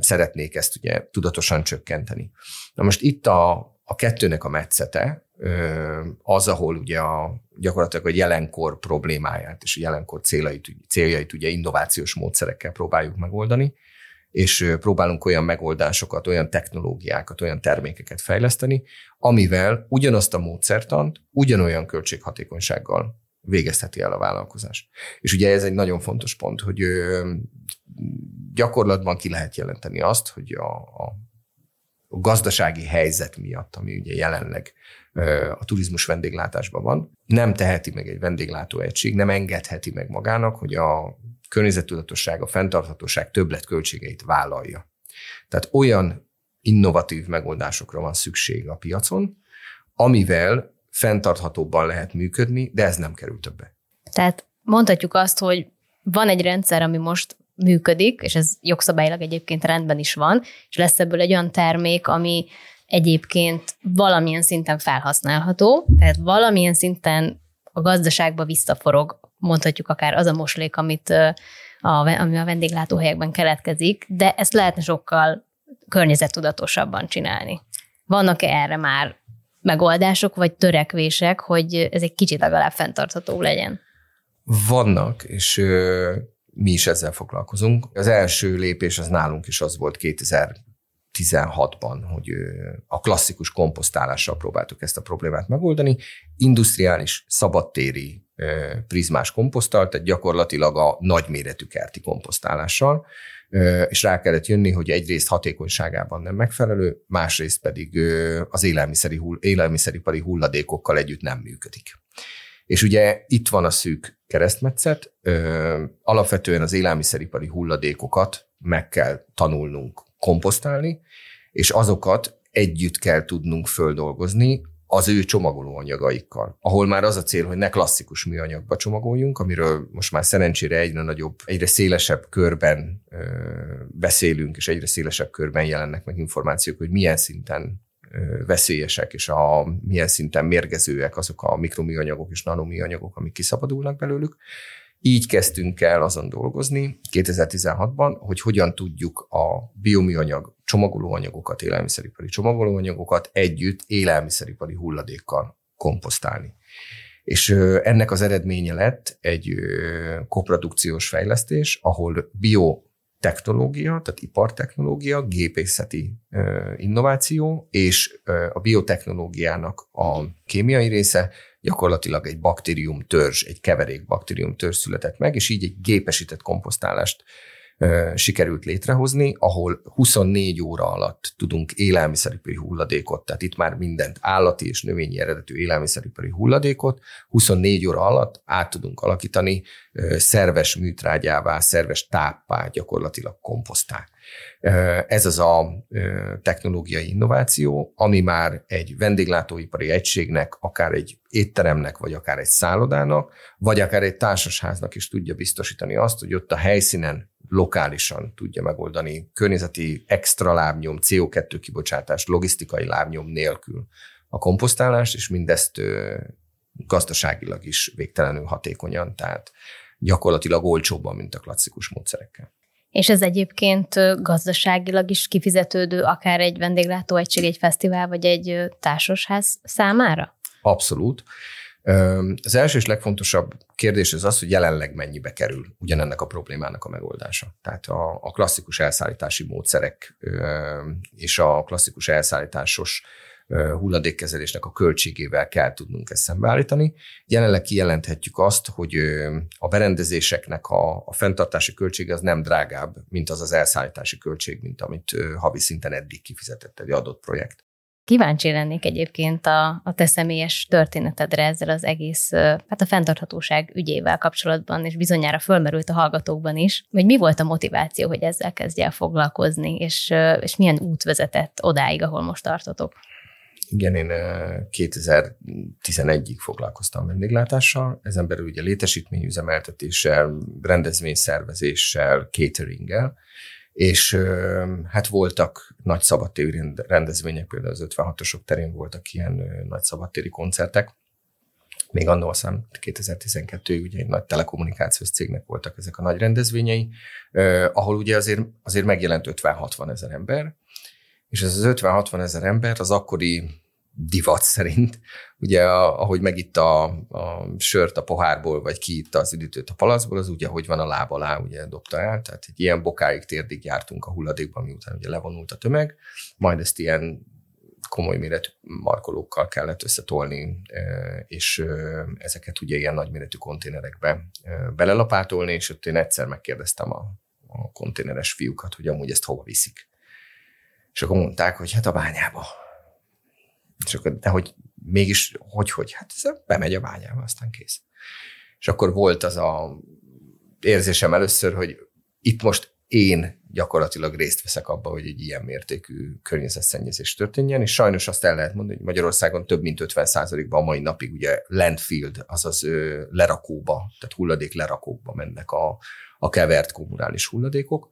szeretnék ezt ugye tudatosan csökkenteni. Na most itt a, a kettőnek a metszete, az, ahol ugye a, gyakorlatilag a jelenkor problémáját és a jelenkor céljait, céljait ugye innovációs módszerekkel próbáljuk megoldani, és próbálunk olyan megoldásokat, olyan technológiákat, olyan termékeket fejleszteni, amivel ugyanazt a módszertant ugyanolyan költséghatékonysággal végezheti el a vállalkozás. És ugye ez egy nagyon fontos pont, hogy gyakorlatban ki lehet jelenteni azt, hogy a, a, a gazdasági helyzet miatt, ami ugye jelenleg a turizmus vendéglátásban van, nem teheti meg egy vendéglátó egység, nem engedheti meg magának, hogy a környezettudatosság, a fenntarthatóság többletköltségeit vállalja. Tehát olyan innovatív megoldásokra van szükség a piacon, amivel fenntarthatóbban lehet működni, de ez nem kerül többe. Tehát mondhatjuk azt, hogy van egy rendszer, ami most működik, és ez jogszabályilag egyébként rendben is van, és lesz ebből egy olyan termék, ami egyébként valamilyen szinten felhasználható, tehát valamilyen szinten a gazdaságba visszaforog, mondhatjuk akár az a moslék, amit a, ami a vendéglátóhelyekben keletkezik, de ezt lehetne sokkal környezettudatosabban csinálni. Vannak-e erre már megoldások vagy törekvések, hogy ez egy kicsit legalább fenntartható legyen? Vannak, és ö, mi is ezzel foglalkozunk. Az első lépés az nálunk is az volt 2016-ban, hogy ö, a klasszikus komposztálással próbáltuk ezt a problémát megoldani. Industriális, szabadtéri ö, prizmás komposzttal, tehát gyakorlatilag a nagyméretű kerti komposztálással, és rá kellett jönni, hogy egyrészt hatékonyságában nem megfelelő, másrészt pedig az élelmiszeri élelmiszeripari hulladékokkal együtt nem működik. És ugye itt van a szűk keresztmetszet, alapvetően az élelmiszeripari hulladékokat meg kell tanulnunk komposztálni, és azokat együtt kell tudnunk földolgozni az ő csomagolóanyagaikkal, ahol már az a cél, hogy ne klasszikus műanyagba csomagoljunk, amiről most már szerencsére egyre nagyobb, egyre szélesebb körben ö, beszélünk, és egyre szélesebb körben jelennek meg információk, hogy milyen szinten ö, veszélyesek, és a milyen szinten mérgezőek azok a mikroműanyagok és nanoműanyagok, amik kiszabadulnak belőlük. Így kezdtünk el azon dolgozni 2016-ban, hogy hogyan tudjuk a bioműanyag csomagolóanyagokat, élelmiszeripari csomagolóanyagokat együtt élelmiszeripari hulladékkal komposztálni. És ennek az eredménye lett egy koprodukciós fejlesztés, ahol bio technológia, tehát ipartechnológia, gépészeti innováció, és a biotechnológiának a kémiai része gyakorlatilag egy baktérium törzs, egy keverék baktérium törzs született meg, és így egy gépesített komposztálást sikerült létrehozni, ahol 24 óra alatt tudunk élelmiszeripari hulladékot, tehát itt már mindent állati és növényi eredetű élelmiszeripari hulladékot 24 óra alatt át tudunk alakítani szerves műtrágyává, szerves táppá, gyakorlatilag komposztá. Ez az a technológiai innováció, ami már egy vendéglátóipari egységnek, akár egy étteremnek, vagy akár egy szállodának, vagy akár egy társasháznak is tudja biztosítani azt, hogy ott a helyszínen lokálisan tudja megoldani környezeti extra lábnyom, CO2 kibocsátás, logisztikai lábnyom nélkül a komposztálást, és mindezt gazdaságilag is végtelenül hatékonyan, tehát gyakorlatilag olcsóbban, mint a klasszikus módszerekkel. És ez egyébként gazdaságilag is kifizetődő, akár egy vendéglátóegység, egy fesztivál, vagy egy társasház számára? Abszolút. Az első és legfontosabb kérdés az az, hogy jelenleg mennyibe kerül ugyanennek a problémának a megoldása. Tehát a, a klasszikus elszállítási módszerek és a klasszikus elszállításos hulladékkezelésnek a költségével kell tudnunk ezt szembeállítani. Jelenleg kijelenthetjük azt, hogy a berendezéseknek a, a fenntartási költsége az nem drágább, mint az az elszállítási költség, mint amit havi szinten eddig kifizetett egy adott projekt. Kíváncsi lennék egyébként a, a te személyes történetedre ezzel az egész, hát a fenntarthatóság ügyével kapcsolatban, és bizonyára fölmerült a hallgatókban is, hogy mi volt a motiváció, hogy ezzel kezdj el foglalkozni, és, és milyen út vezetett odáig, ahol most tartotok? Igen, én 2011-ig foglalkoztam vendéglátással, ezen belül ugye létesítményüzemeltetéssel, rendezvényszervezéssel, cateringgel, és hát voltak nagy szabadtéri rendezvények, például az 56-osok terén voltak ilyen nagy szabadtéri koncertek, még annól szám 2012-ig ugye egy nagy telekommunikációs cégnek voltak ezek a nagy rendezvényei, ahol ugye azért, azért megjelent 50-60 ezer ember, és ez az 50-60 ezer ember az akkori divat szerint, ugye ahogy megitta a, a sört a pohárból, vagy kiitta az üdítőt a palacból, az ugye, hogy van a láb alá, ugye dobta el, tehát egy ilyen bokáig térdig jártunk a hulladékban, miután ugye levonult a tömeg, majd ezt ilyen komoly méretű markolókkal kellett összetolni, és ezeket ugye ilyen nagyméretű konténerekbe belelapátolni, és ott én egyszer megkérdeztem a, a konténeres fiúkat, hogy amúgy ezt hova viszik. És akkor mondták, hogy hát a bányába. És de hogy mégis, hogy, hogy, hát ez bemegy a bányába, aztán kész. És akkor volt az a érzésem először, hogy itt most én gyakorlatilag részt veszek abba, hogy egy ilyen mértékű környezetszennyezés történjen, és sajnos azt el lehet mondani, hogy Magyarországon több mint 50%-ban a mai napig ugye landfill, azaz lerakóba, tehát hulladék lerakókba mennek a, a kevert kommunális hulladékok,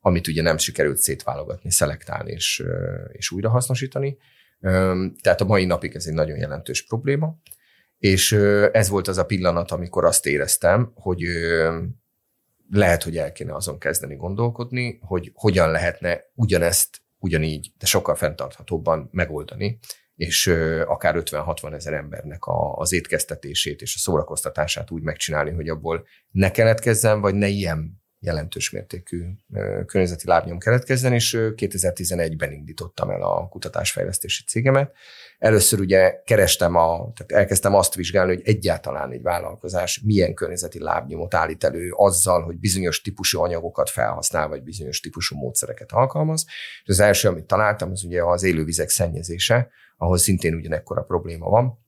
amit ugye nem sikerült szétválogatni, szelektálni és, és újrahasznosítani. Tehát a mai napig ez egy nagyon jelentős probléma, és ez volt az a pillanat, amikor azt éreztem, hogy lehet, hogy el kéne azon kezdeni gondolkodni, hogy hogyan lehetne ugyanezt ugyanígy, de sokkal fenntarthatóbban megoldani, és akár 50-60 ezer embernek a, az étkeztetését és a szórakoztatását úgy megcsinálni, hogy abból ne keletkezzen, vagy ne ilyen jelentős mértékű környezeti lábnyom keletkezzen, és 2011-ben indítottam el a kutatásfejlesztési cégemet. Először ugye kerestem, a, tehát elkezdtem azt vizsgálni, hogy egyáltalán egy vállalkozás milyen környezeti lábnyomot állít elő azzal, hogy bizonyos típusú anyagokat felhasznál, vagy bizonyos típusú módszereket alkalmaz. És az első, amit találtam, az ugye az élővizek szennyezése, ahol szintén ugyanekkora probléma van,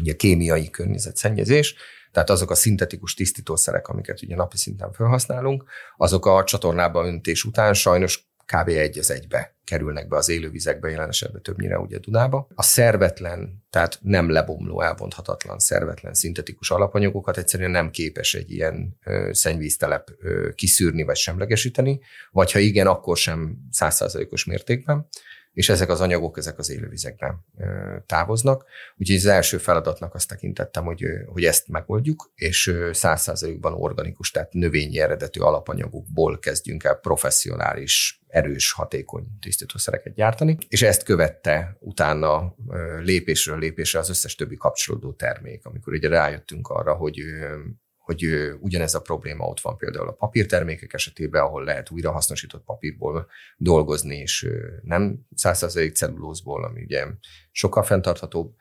ugye kémiai környezetszennyezés, tehát azok a szintetikus tisztítószerek, amiket ugye napi szinten felhasználunk, azok a csatornába öntés után sajnos kb. egy az egybe kerülnek be az élővizekbe, jelen esetben többnyire ugye Dunába. A szervetlen, tehát nem lebomló, elbonthatatlan, szervetlen szintetikus alapanyagokat egyszerűen nem képes egy ilyen ö, szennyvíztelep ö, kiszűrni vagy semlegesíteni, vagy ha igen, akkor sem százszázalékos mértékben és ezek az anyagok, ezek az élővizekben távoznak. Úgyhogy az első feladatnak azt tekintettem, hogy, hogy ezt megoldjuk, és száz százalékban organikus, tehát növényi eredetű alapanyagokból kezdjünk el professzionális, erős, hatékony tisztítószereket gyártani, és ezt követte utána lépésről lépésre az összes többi kapcsolódó termék, amikor ugye rájöttünk arra, hogy hogy ugyanez a probléma ott van például a papírtermékek esetében, ahol lehet újrahasznosított papírból dolgozni, és nem 100% cellulózból, ami ugye sokkal fenntarthatóbb.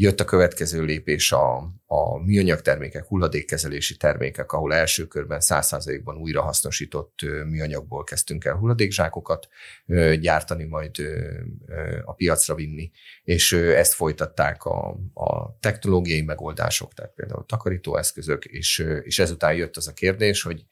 Jött a következő lépés a, a műanyag termékek, hulladékkezelési termékek, ahol első körben 100%-ban újrahasznosított műanyagból kezdtünk el hulladékzsákokat gyártani, majd a piacra vinni, és ezt folytatták a, a technológiai megoldások, tehát például takarítóeszközök, és, és ezután jött az a kérdés, hogy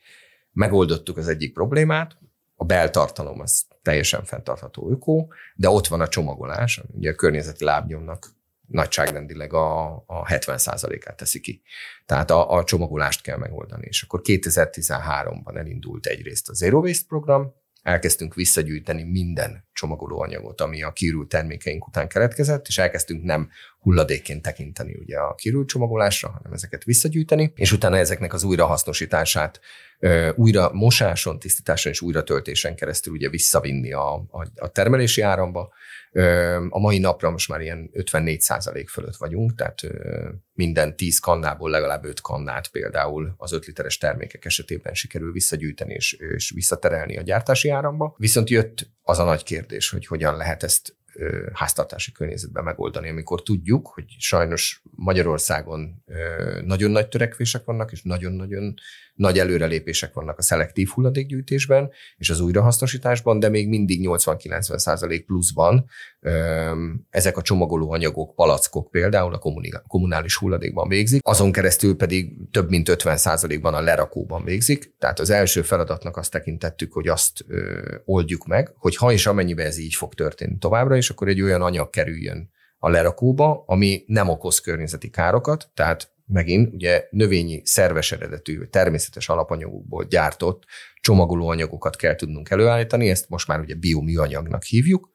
megoldottuk az egyik problémát, a beltartalom az teljesen fenntartható ökó, de ott van a csomagolás, ami ugye a környezeti lábnyomnak nagyságrendileg a, a 70%-át teszi ki. Tehát a, a csomagolást kell megoldani. És akkor 2013-ban elindult egyrészt a Zero Waste program, elkezdtünk visszagyűjteni minden csomagolóanyagot, ami a kiürült termékeink után keletkezett, és elkezdtünk nem hulladékként tekinteni ugye a kiürült csomagolásra, hanem ezeket visszagyűjteni, és utána ezeknek az újrahasznosítását újra mosáson, tisztításon és újratöltésen keresztül ugye visszavinni a, a, a termelési áramba, a mai napra most már ilyen 54 százalék fölött vagyunk, tehát minden 10 kannából legalább 5 kannát például az 5 literes termékek esetében sikerül visszagyűjteni és, és visszaterelni a gyártási áramba. Viszont jött az a nagy kérdés, hogy hogyan lehet ezt háztartási környezetben megoldani, amikor tudjuk, hogy sajnos Magyarországon nagyon nagy törekvések vannak, és nagyon-nagyon nagy előrelépések vannak a szelektív hulladékgyűjtésben és az újrahasznosításban, de még mindig 80-90 százalék pluszban ezek a csomagoló anyagok, palackok például a kommunális hulladékban végzik, azon keresztül pedig több mint 50 százalékban a lerakóban végzik. Tehát az első feladatnak azt tekintettük, hogy azt oldjuk meg, hogy ha és amennyiben ez így fog történni továbbra is, akkor egy olyan anyag kerüljön a lerakóba, ami nem okoz környezeti károkat, tehát megint ugye növényi szerves eredetű, természetes alapanyagokból gyártott csomagolóanyagokat kell tudnunk előállítani, ezt most már ugye bioműanyagnak hívjuk.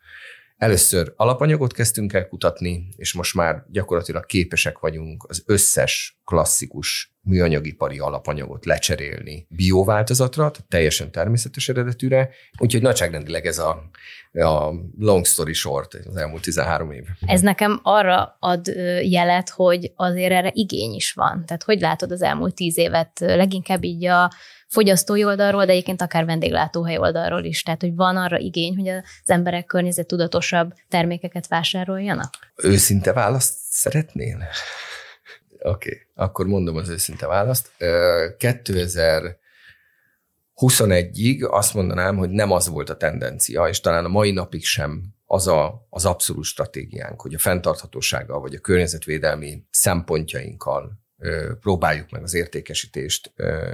Először alapanyagot kezdtünk el kutatni, és most már gyakorlatilag képesek vagyunk az összes klasszikus műanyagipari alapanyagot lecserélni biováltozatra, teljesen természetes eredetűre, úgyhogy nagyságrendileg ez a, a long story short az elmúlt 13 év. Ez nekem arra ad jelet, hogy azért erre igény is van. Tehát hogy látod az elmúlt tíz évet leginkább így a fogyasztói oldalról, de egyébként akár vendéglátóhely oldalról is. Tehát, hogy van arra igény, hogy az emberek környezettudatosabb termékeket vásároljanak? Őszinte választ szeretnél? Oké, okay. akkor mondom az őszinte választ. 2021-ig azt mondanám, hogy nem az volt a tendencia, és talán a mai napig sem az a, az abszolút stratégiánk, hogy a fenntarthatósággal vagy a környezetvédelmi szempontjainkkal próbáljuk meg az értékesítést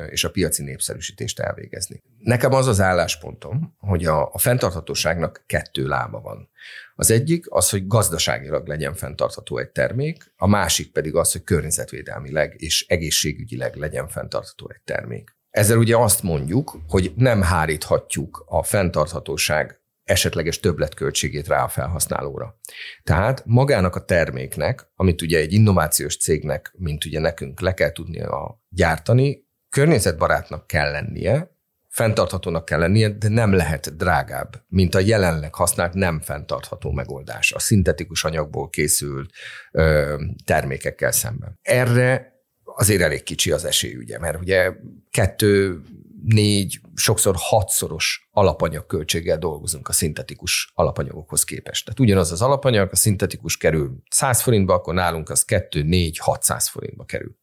és a piaci népszerűsítést elvégezni. Nekem az az álláspontom, hogy a, a fenntarthatóságnak kettő lába van. Az egyik az, hogy gazdaságilag legyen fenntartható egy termék, a másik pedig az, hogy környezetvédelmileg és egészségügyileg legyen fenntartható egy termék. Ezzel ugye azt mondjuk, hogy nem háríthatjuk a fenntarthatóság esetleges többletköltségét rá a felhasználóra. Tehát magának a terméknek, amit ugye egy innovációs cégnek, mint ugye nekünk le kell tudnia gyártani, környezetbarátnak kell lennie, fenntarthatónak kell lennie, de nem lehet drágább, mint a jelenleg használt nem fenntartható megoldás, a szintetikus anyagból készült ö, termékekkel szemben. Erre azért elég kicsi az esély, ugye, mert ugye kettő négy, sokszor hatszoros alapanyagköltséggel dolgozunk a szintetikus alapanyagokhoz képest. Tehát ugyanaz az alapanyag, a szintetikus kerül 100 forintba, akkor nálunk az 2, 4, 600 forintba kerül.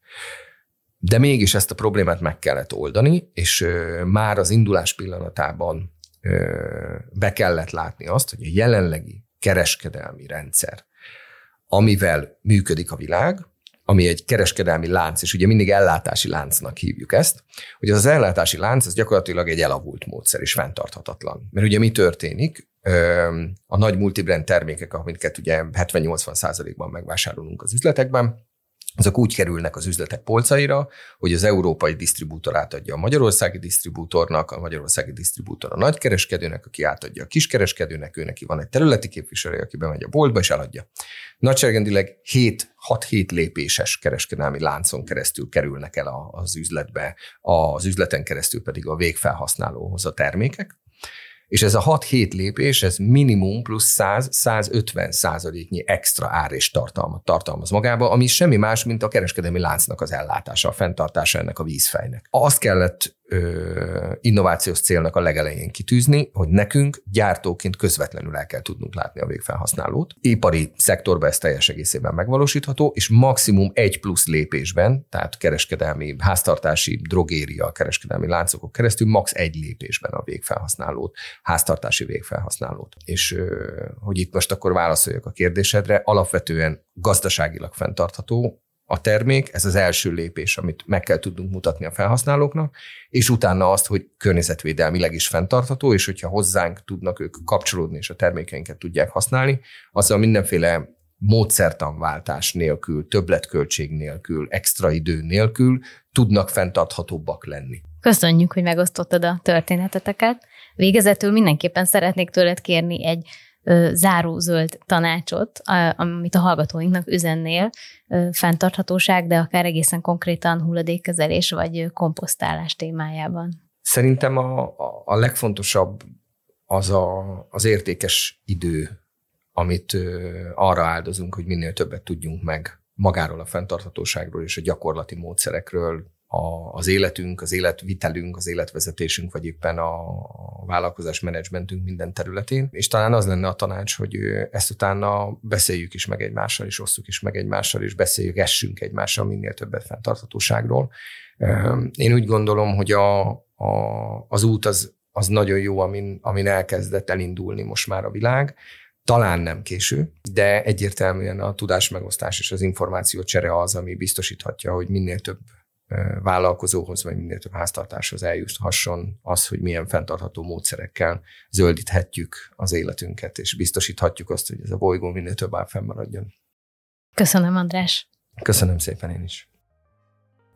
De mégis ezt a problémát meg kellett oldani, és már az indulás pillanatában be kellett látni azt, hogy a jelenlegi kereskedelmi rendszer, amivel működik a világ, ami egy kereskedelmi lánc, és ugye mindig ellátási láncnak hívjuk ezt, hogy az, az ellátási lánc, ez gyakorlatilag egy elavult módszer, és fenntarthatatlan. Mert ugye mi történik? A nagy multibrand termékek, amiket ugye 70-80 százalékban megvásárolunk az üzletekben, azok úgy kerülnek az üzletek polcaira, hogy az európai disztribútor átadja a magyarországi disztribútornak, a magyarországi disztribútor a nagykereskedőnek, aki átadja a kiskereskedőnek, ő neki van egy területi képviselő, aki bemegy a boltba és eladja. Nagyságrendileg 6-7 lépéses kereskedelmi láncon keresztül kerülnek el az üzletbe, az üzleten keresztül pedig a végfelhasználóhoz a termékek és ez a 6-7 lépés, ez minimum plusz 100-150 százaléknyi extra ár és tartalmat tartalmaz magába, ami semmi más, mint a kereskedelmi láncnak az ellátása, a fenntartása ennek a vízfejnek. Azt kellett ö, innovációs célnak a legelején kitűzni, hogy nekünk gyártóként közvetlenül el kell tudnunk látni a végfelhasználót. Ipari szektorban ez teljes egészében megvalósítható, és maximum egy plusz lépésben, tehát kereskedelmi, háztartási, drogéria, kereskedelmi láncokon keresztül max. egy lépésben a végfelhasználót, háztartási végfelhasználót. És ö, hogy itt most akkor válaszoljak a kérdésedre, alapvetően gazdaságilag fenntartható, a termék, ez az első lépés, amit meg kell tudnunk mutatni a felhasználóknak, és utána azt, hogy környezetvédelmileg is fenntartható, és hogyha hozzánk tudnak ők kapcsolódni, és a termékeinket tudják használni, azzal mindenféle módszertanváltás nélkül, többletköltség nélkül, extra idő nélkül tudnak fenntarthatóbbak lenni. Köszönjük, hogy megosztottad a történeteteket. Végezetül mindenképpen szeretnék tőled kérni egy záró zöld tanácsot, amit a hallgatóinknak üzennél, fenntarthatóság, de akár egészen konkrétan hulladékkezelés vagy komposztálás témájában? Szerintem a, a, legfontosabb az a, az értékes idő, amit arra áldozunk, hogy minél többet tudjunk meg magáról a fenntarthatóságról és a gyakorlati módszerekről, a, az életünk, az életvitelünk, az életvezetésünk, vagy éppen a, a vállalkozás menedzsmentünk minden területén. És talán az lenne a tanács, hogy ezt utána beszéljük is meg egymással, és osszuk is meg egymással, és beszéljük, essünk egymással minél többet fenntarthatóságról. Én úgy gondolom, hogy a, a, az út az, az nagyon jó, amin, amin elkezdett elindulni most már a világ. Talán nem késő, de egyértelműen a tudásmegosztás és az információ csere az, ami biztosíthatja, hogy minél több vállalkozóhoz, vagy minél több háztartáshoz eljuthasson az, hogy milyen fenntartható módszerekkel zöldíthetjük az életünket, és biztosíthatjuk azt, hogy ez a bolygó minél több áll fennmaradjon. Köszönöm, András. Köszönöm szépen én is.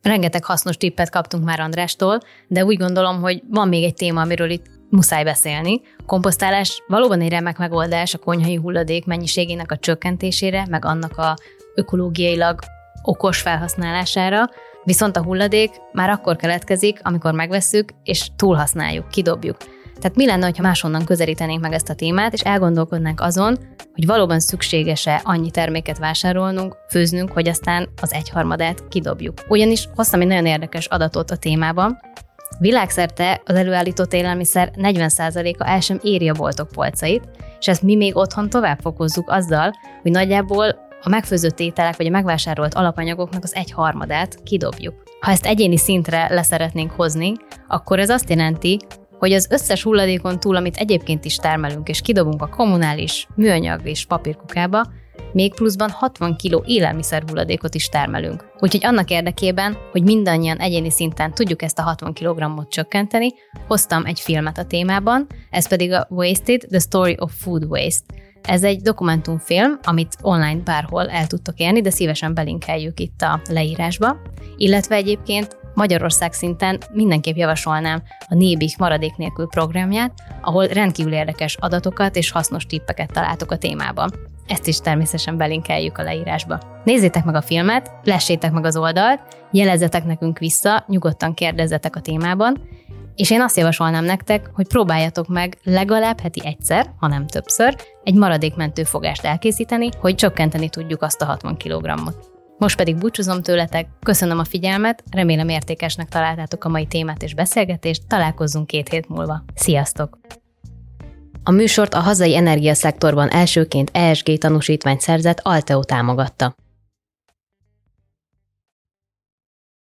Rengeteg hasznos tippet kaptunk már Andrástól, de úgy gondolom, hogy van még egy téma, amiről itt muszáj beszélni. Komposztálás valóban egy remek megoldás a konyhai hulladék mennyiségének a csökkentésére, meg annak a ökológiailag okos felhasználására, Viszont a hulladék már akkor keletkezik, amikor megvesszük és túlhasználjuk, kidobjuk. Tehát mi lenne, ha máshonnan közelítenénk meg ezt a témát, és elgondolkodnánk azon, hogy valóban szükséges-e annyi terméket vásárolnunk, főznünk, hogy aztán az egyharmadát kidobjuk. Ugyanis hoztam egy nagyon érdekes adatot a témában. Világszerte az előállított élelmiszer 40%-a el sem éri a boltok polcait, és ezt mi még otthon tovább fokozzuk azzal, hogy nagyjából a megfőzött ételek vagy a megvásárolt alapanyagoknak az egy harmadát kidobjuk. Ha ezt egyéni szintre leszeretnénk hozni, akkor ez azt jelenti, hogy az összes hulladékon túl, amit egyébként is termelünk és kidobunk a kommunális műanyag és papírkukába, még pluszban 60 kg élelmiszer hulladékot is termelünk. Úgyhogy annak érdekében, hogy mindannyian egyéni szinten tudjuk ezt a 60 kg-ot csökkenteni, hoztam egy filmet a témában, ez pedig a Wasted, The Story of Food Waste. Ez egy dokumentumfilm, amit online bárhol el tudtok élni, de szívesen belinkeljük itt a leírásba. Illetve egyébként Magyarország szinten mindenképp javasolnám a Nébik maradék nélkül programját, ahol rendkívül érdekes adatokat és hasznos tippeket találtok a témában. Ezt is természetesen belinkeljük a leírásba. Nézzétek meg a filmet, lessétek meg az oldalt, jelezzetek nekünk vissza, nyugodtan kérdezzetek a témában, és én azt javasolnám nektek, hogy próbáljatok meg legalább heti egyszer, ha nem többször, egy maradékmentő fogást elkészíteni, hogy csökkenteni tudjuk azt a 60 kg-ot. Most pedig búcsúzom tőletek, köszönöm a figyelmet, remélem értékesnek találtátok a mai témát és beszélgetést, találkozzunk két hét múlva. Sziasztok! A műsort a hazai energiaszektorban elsőként ESG tanúsítványt szerzett Alteo támogatta.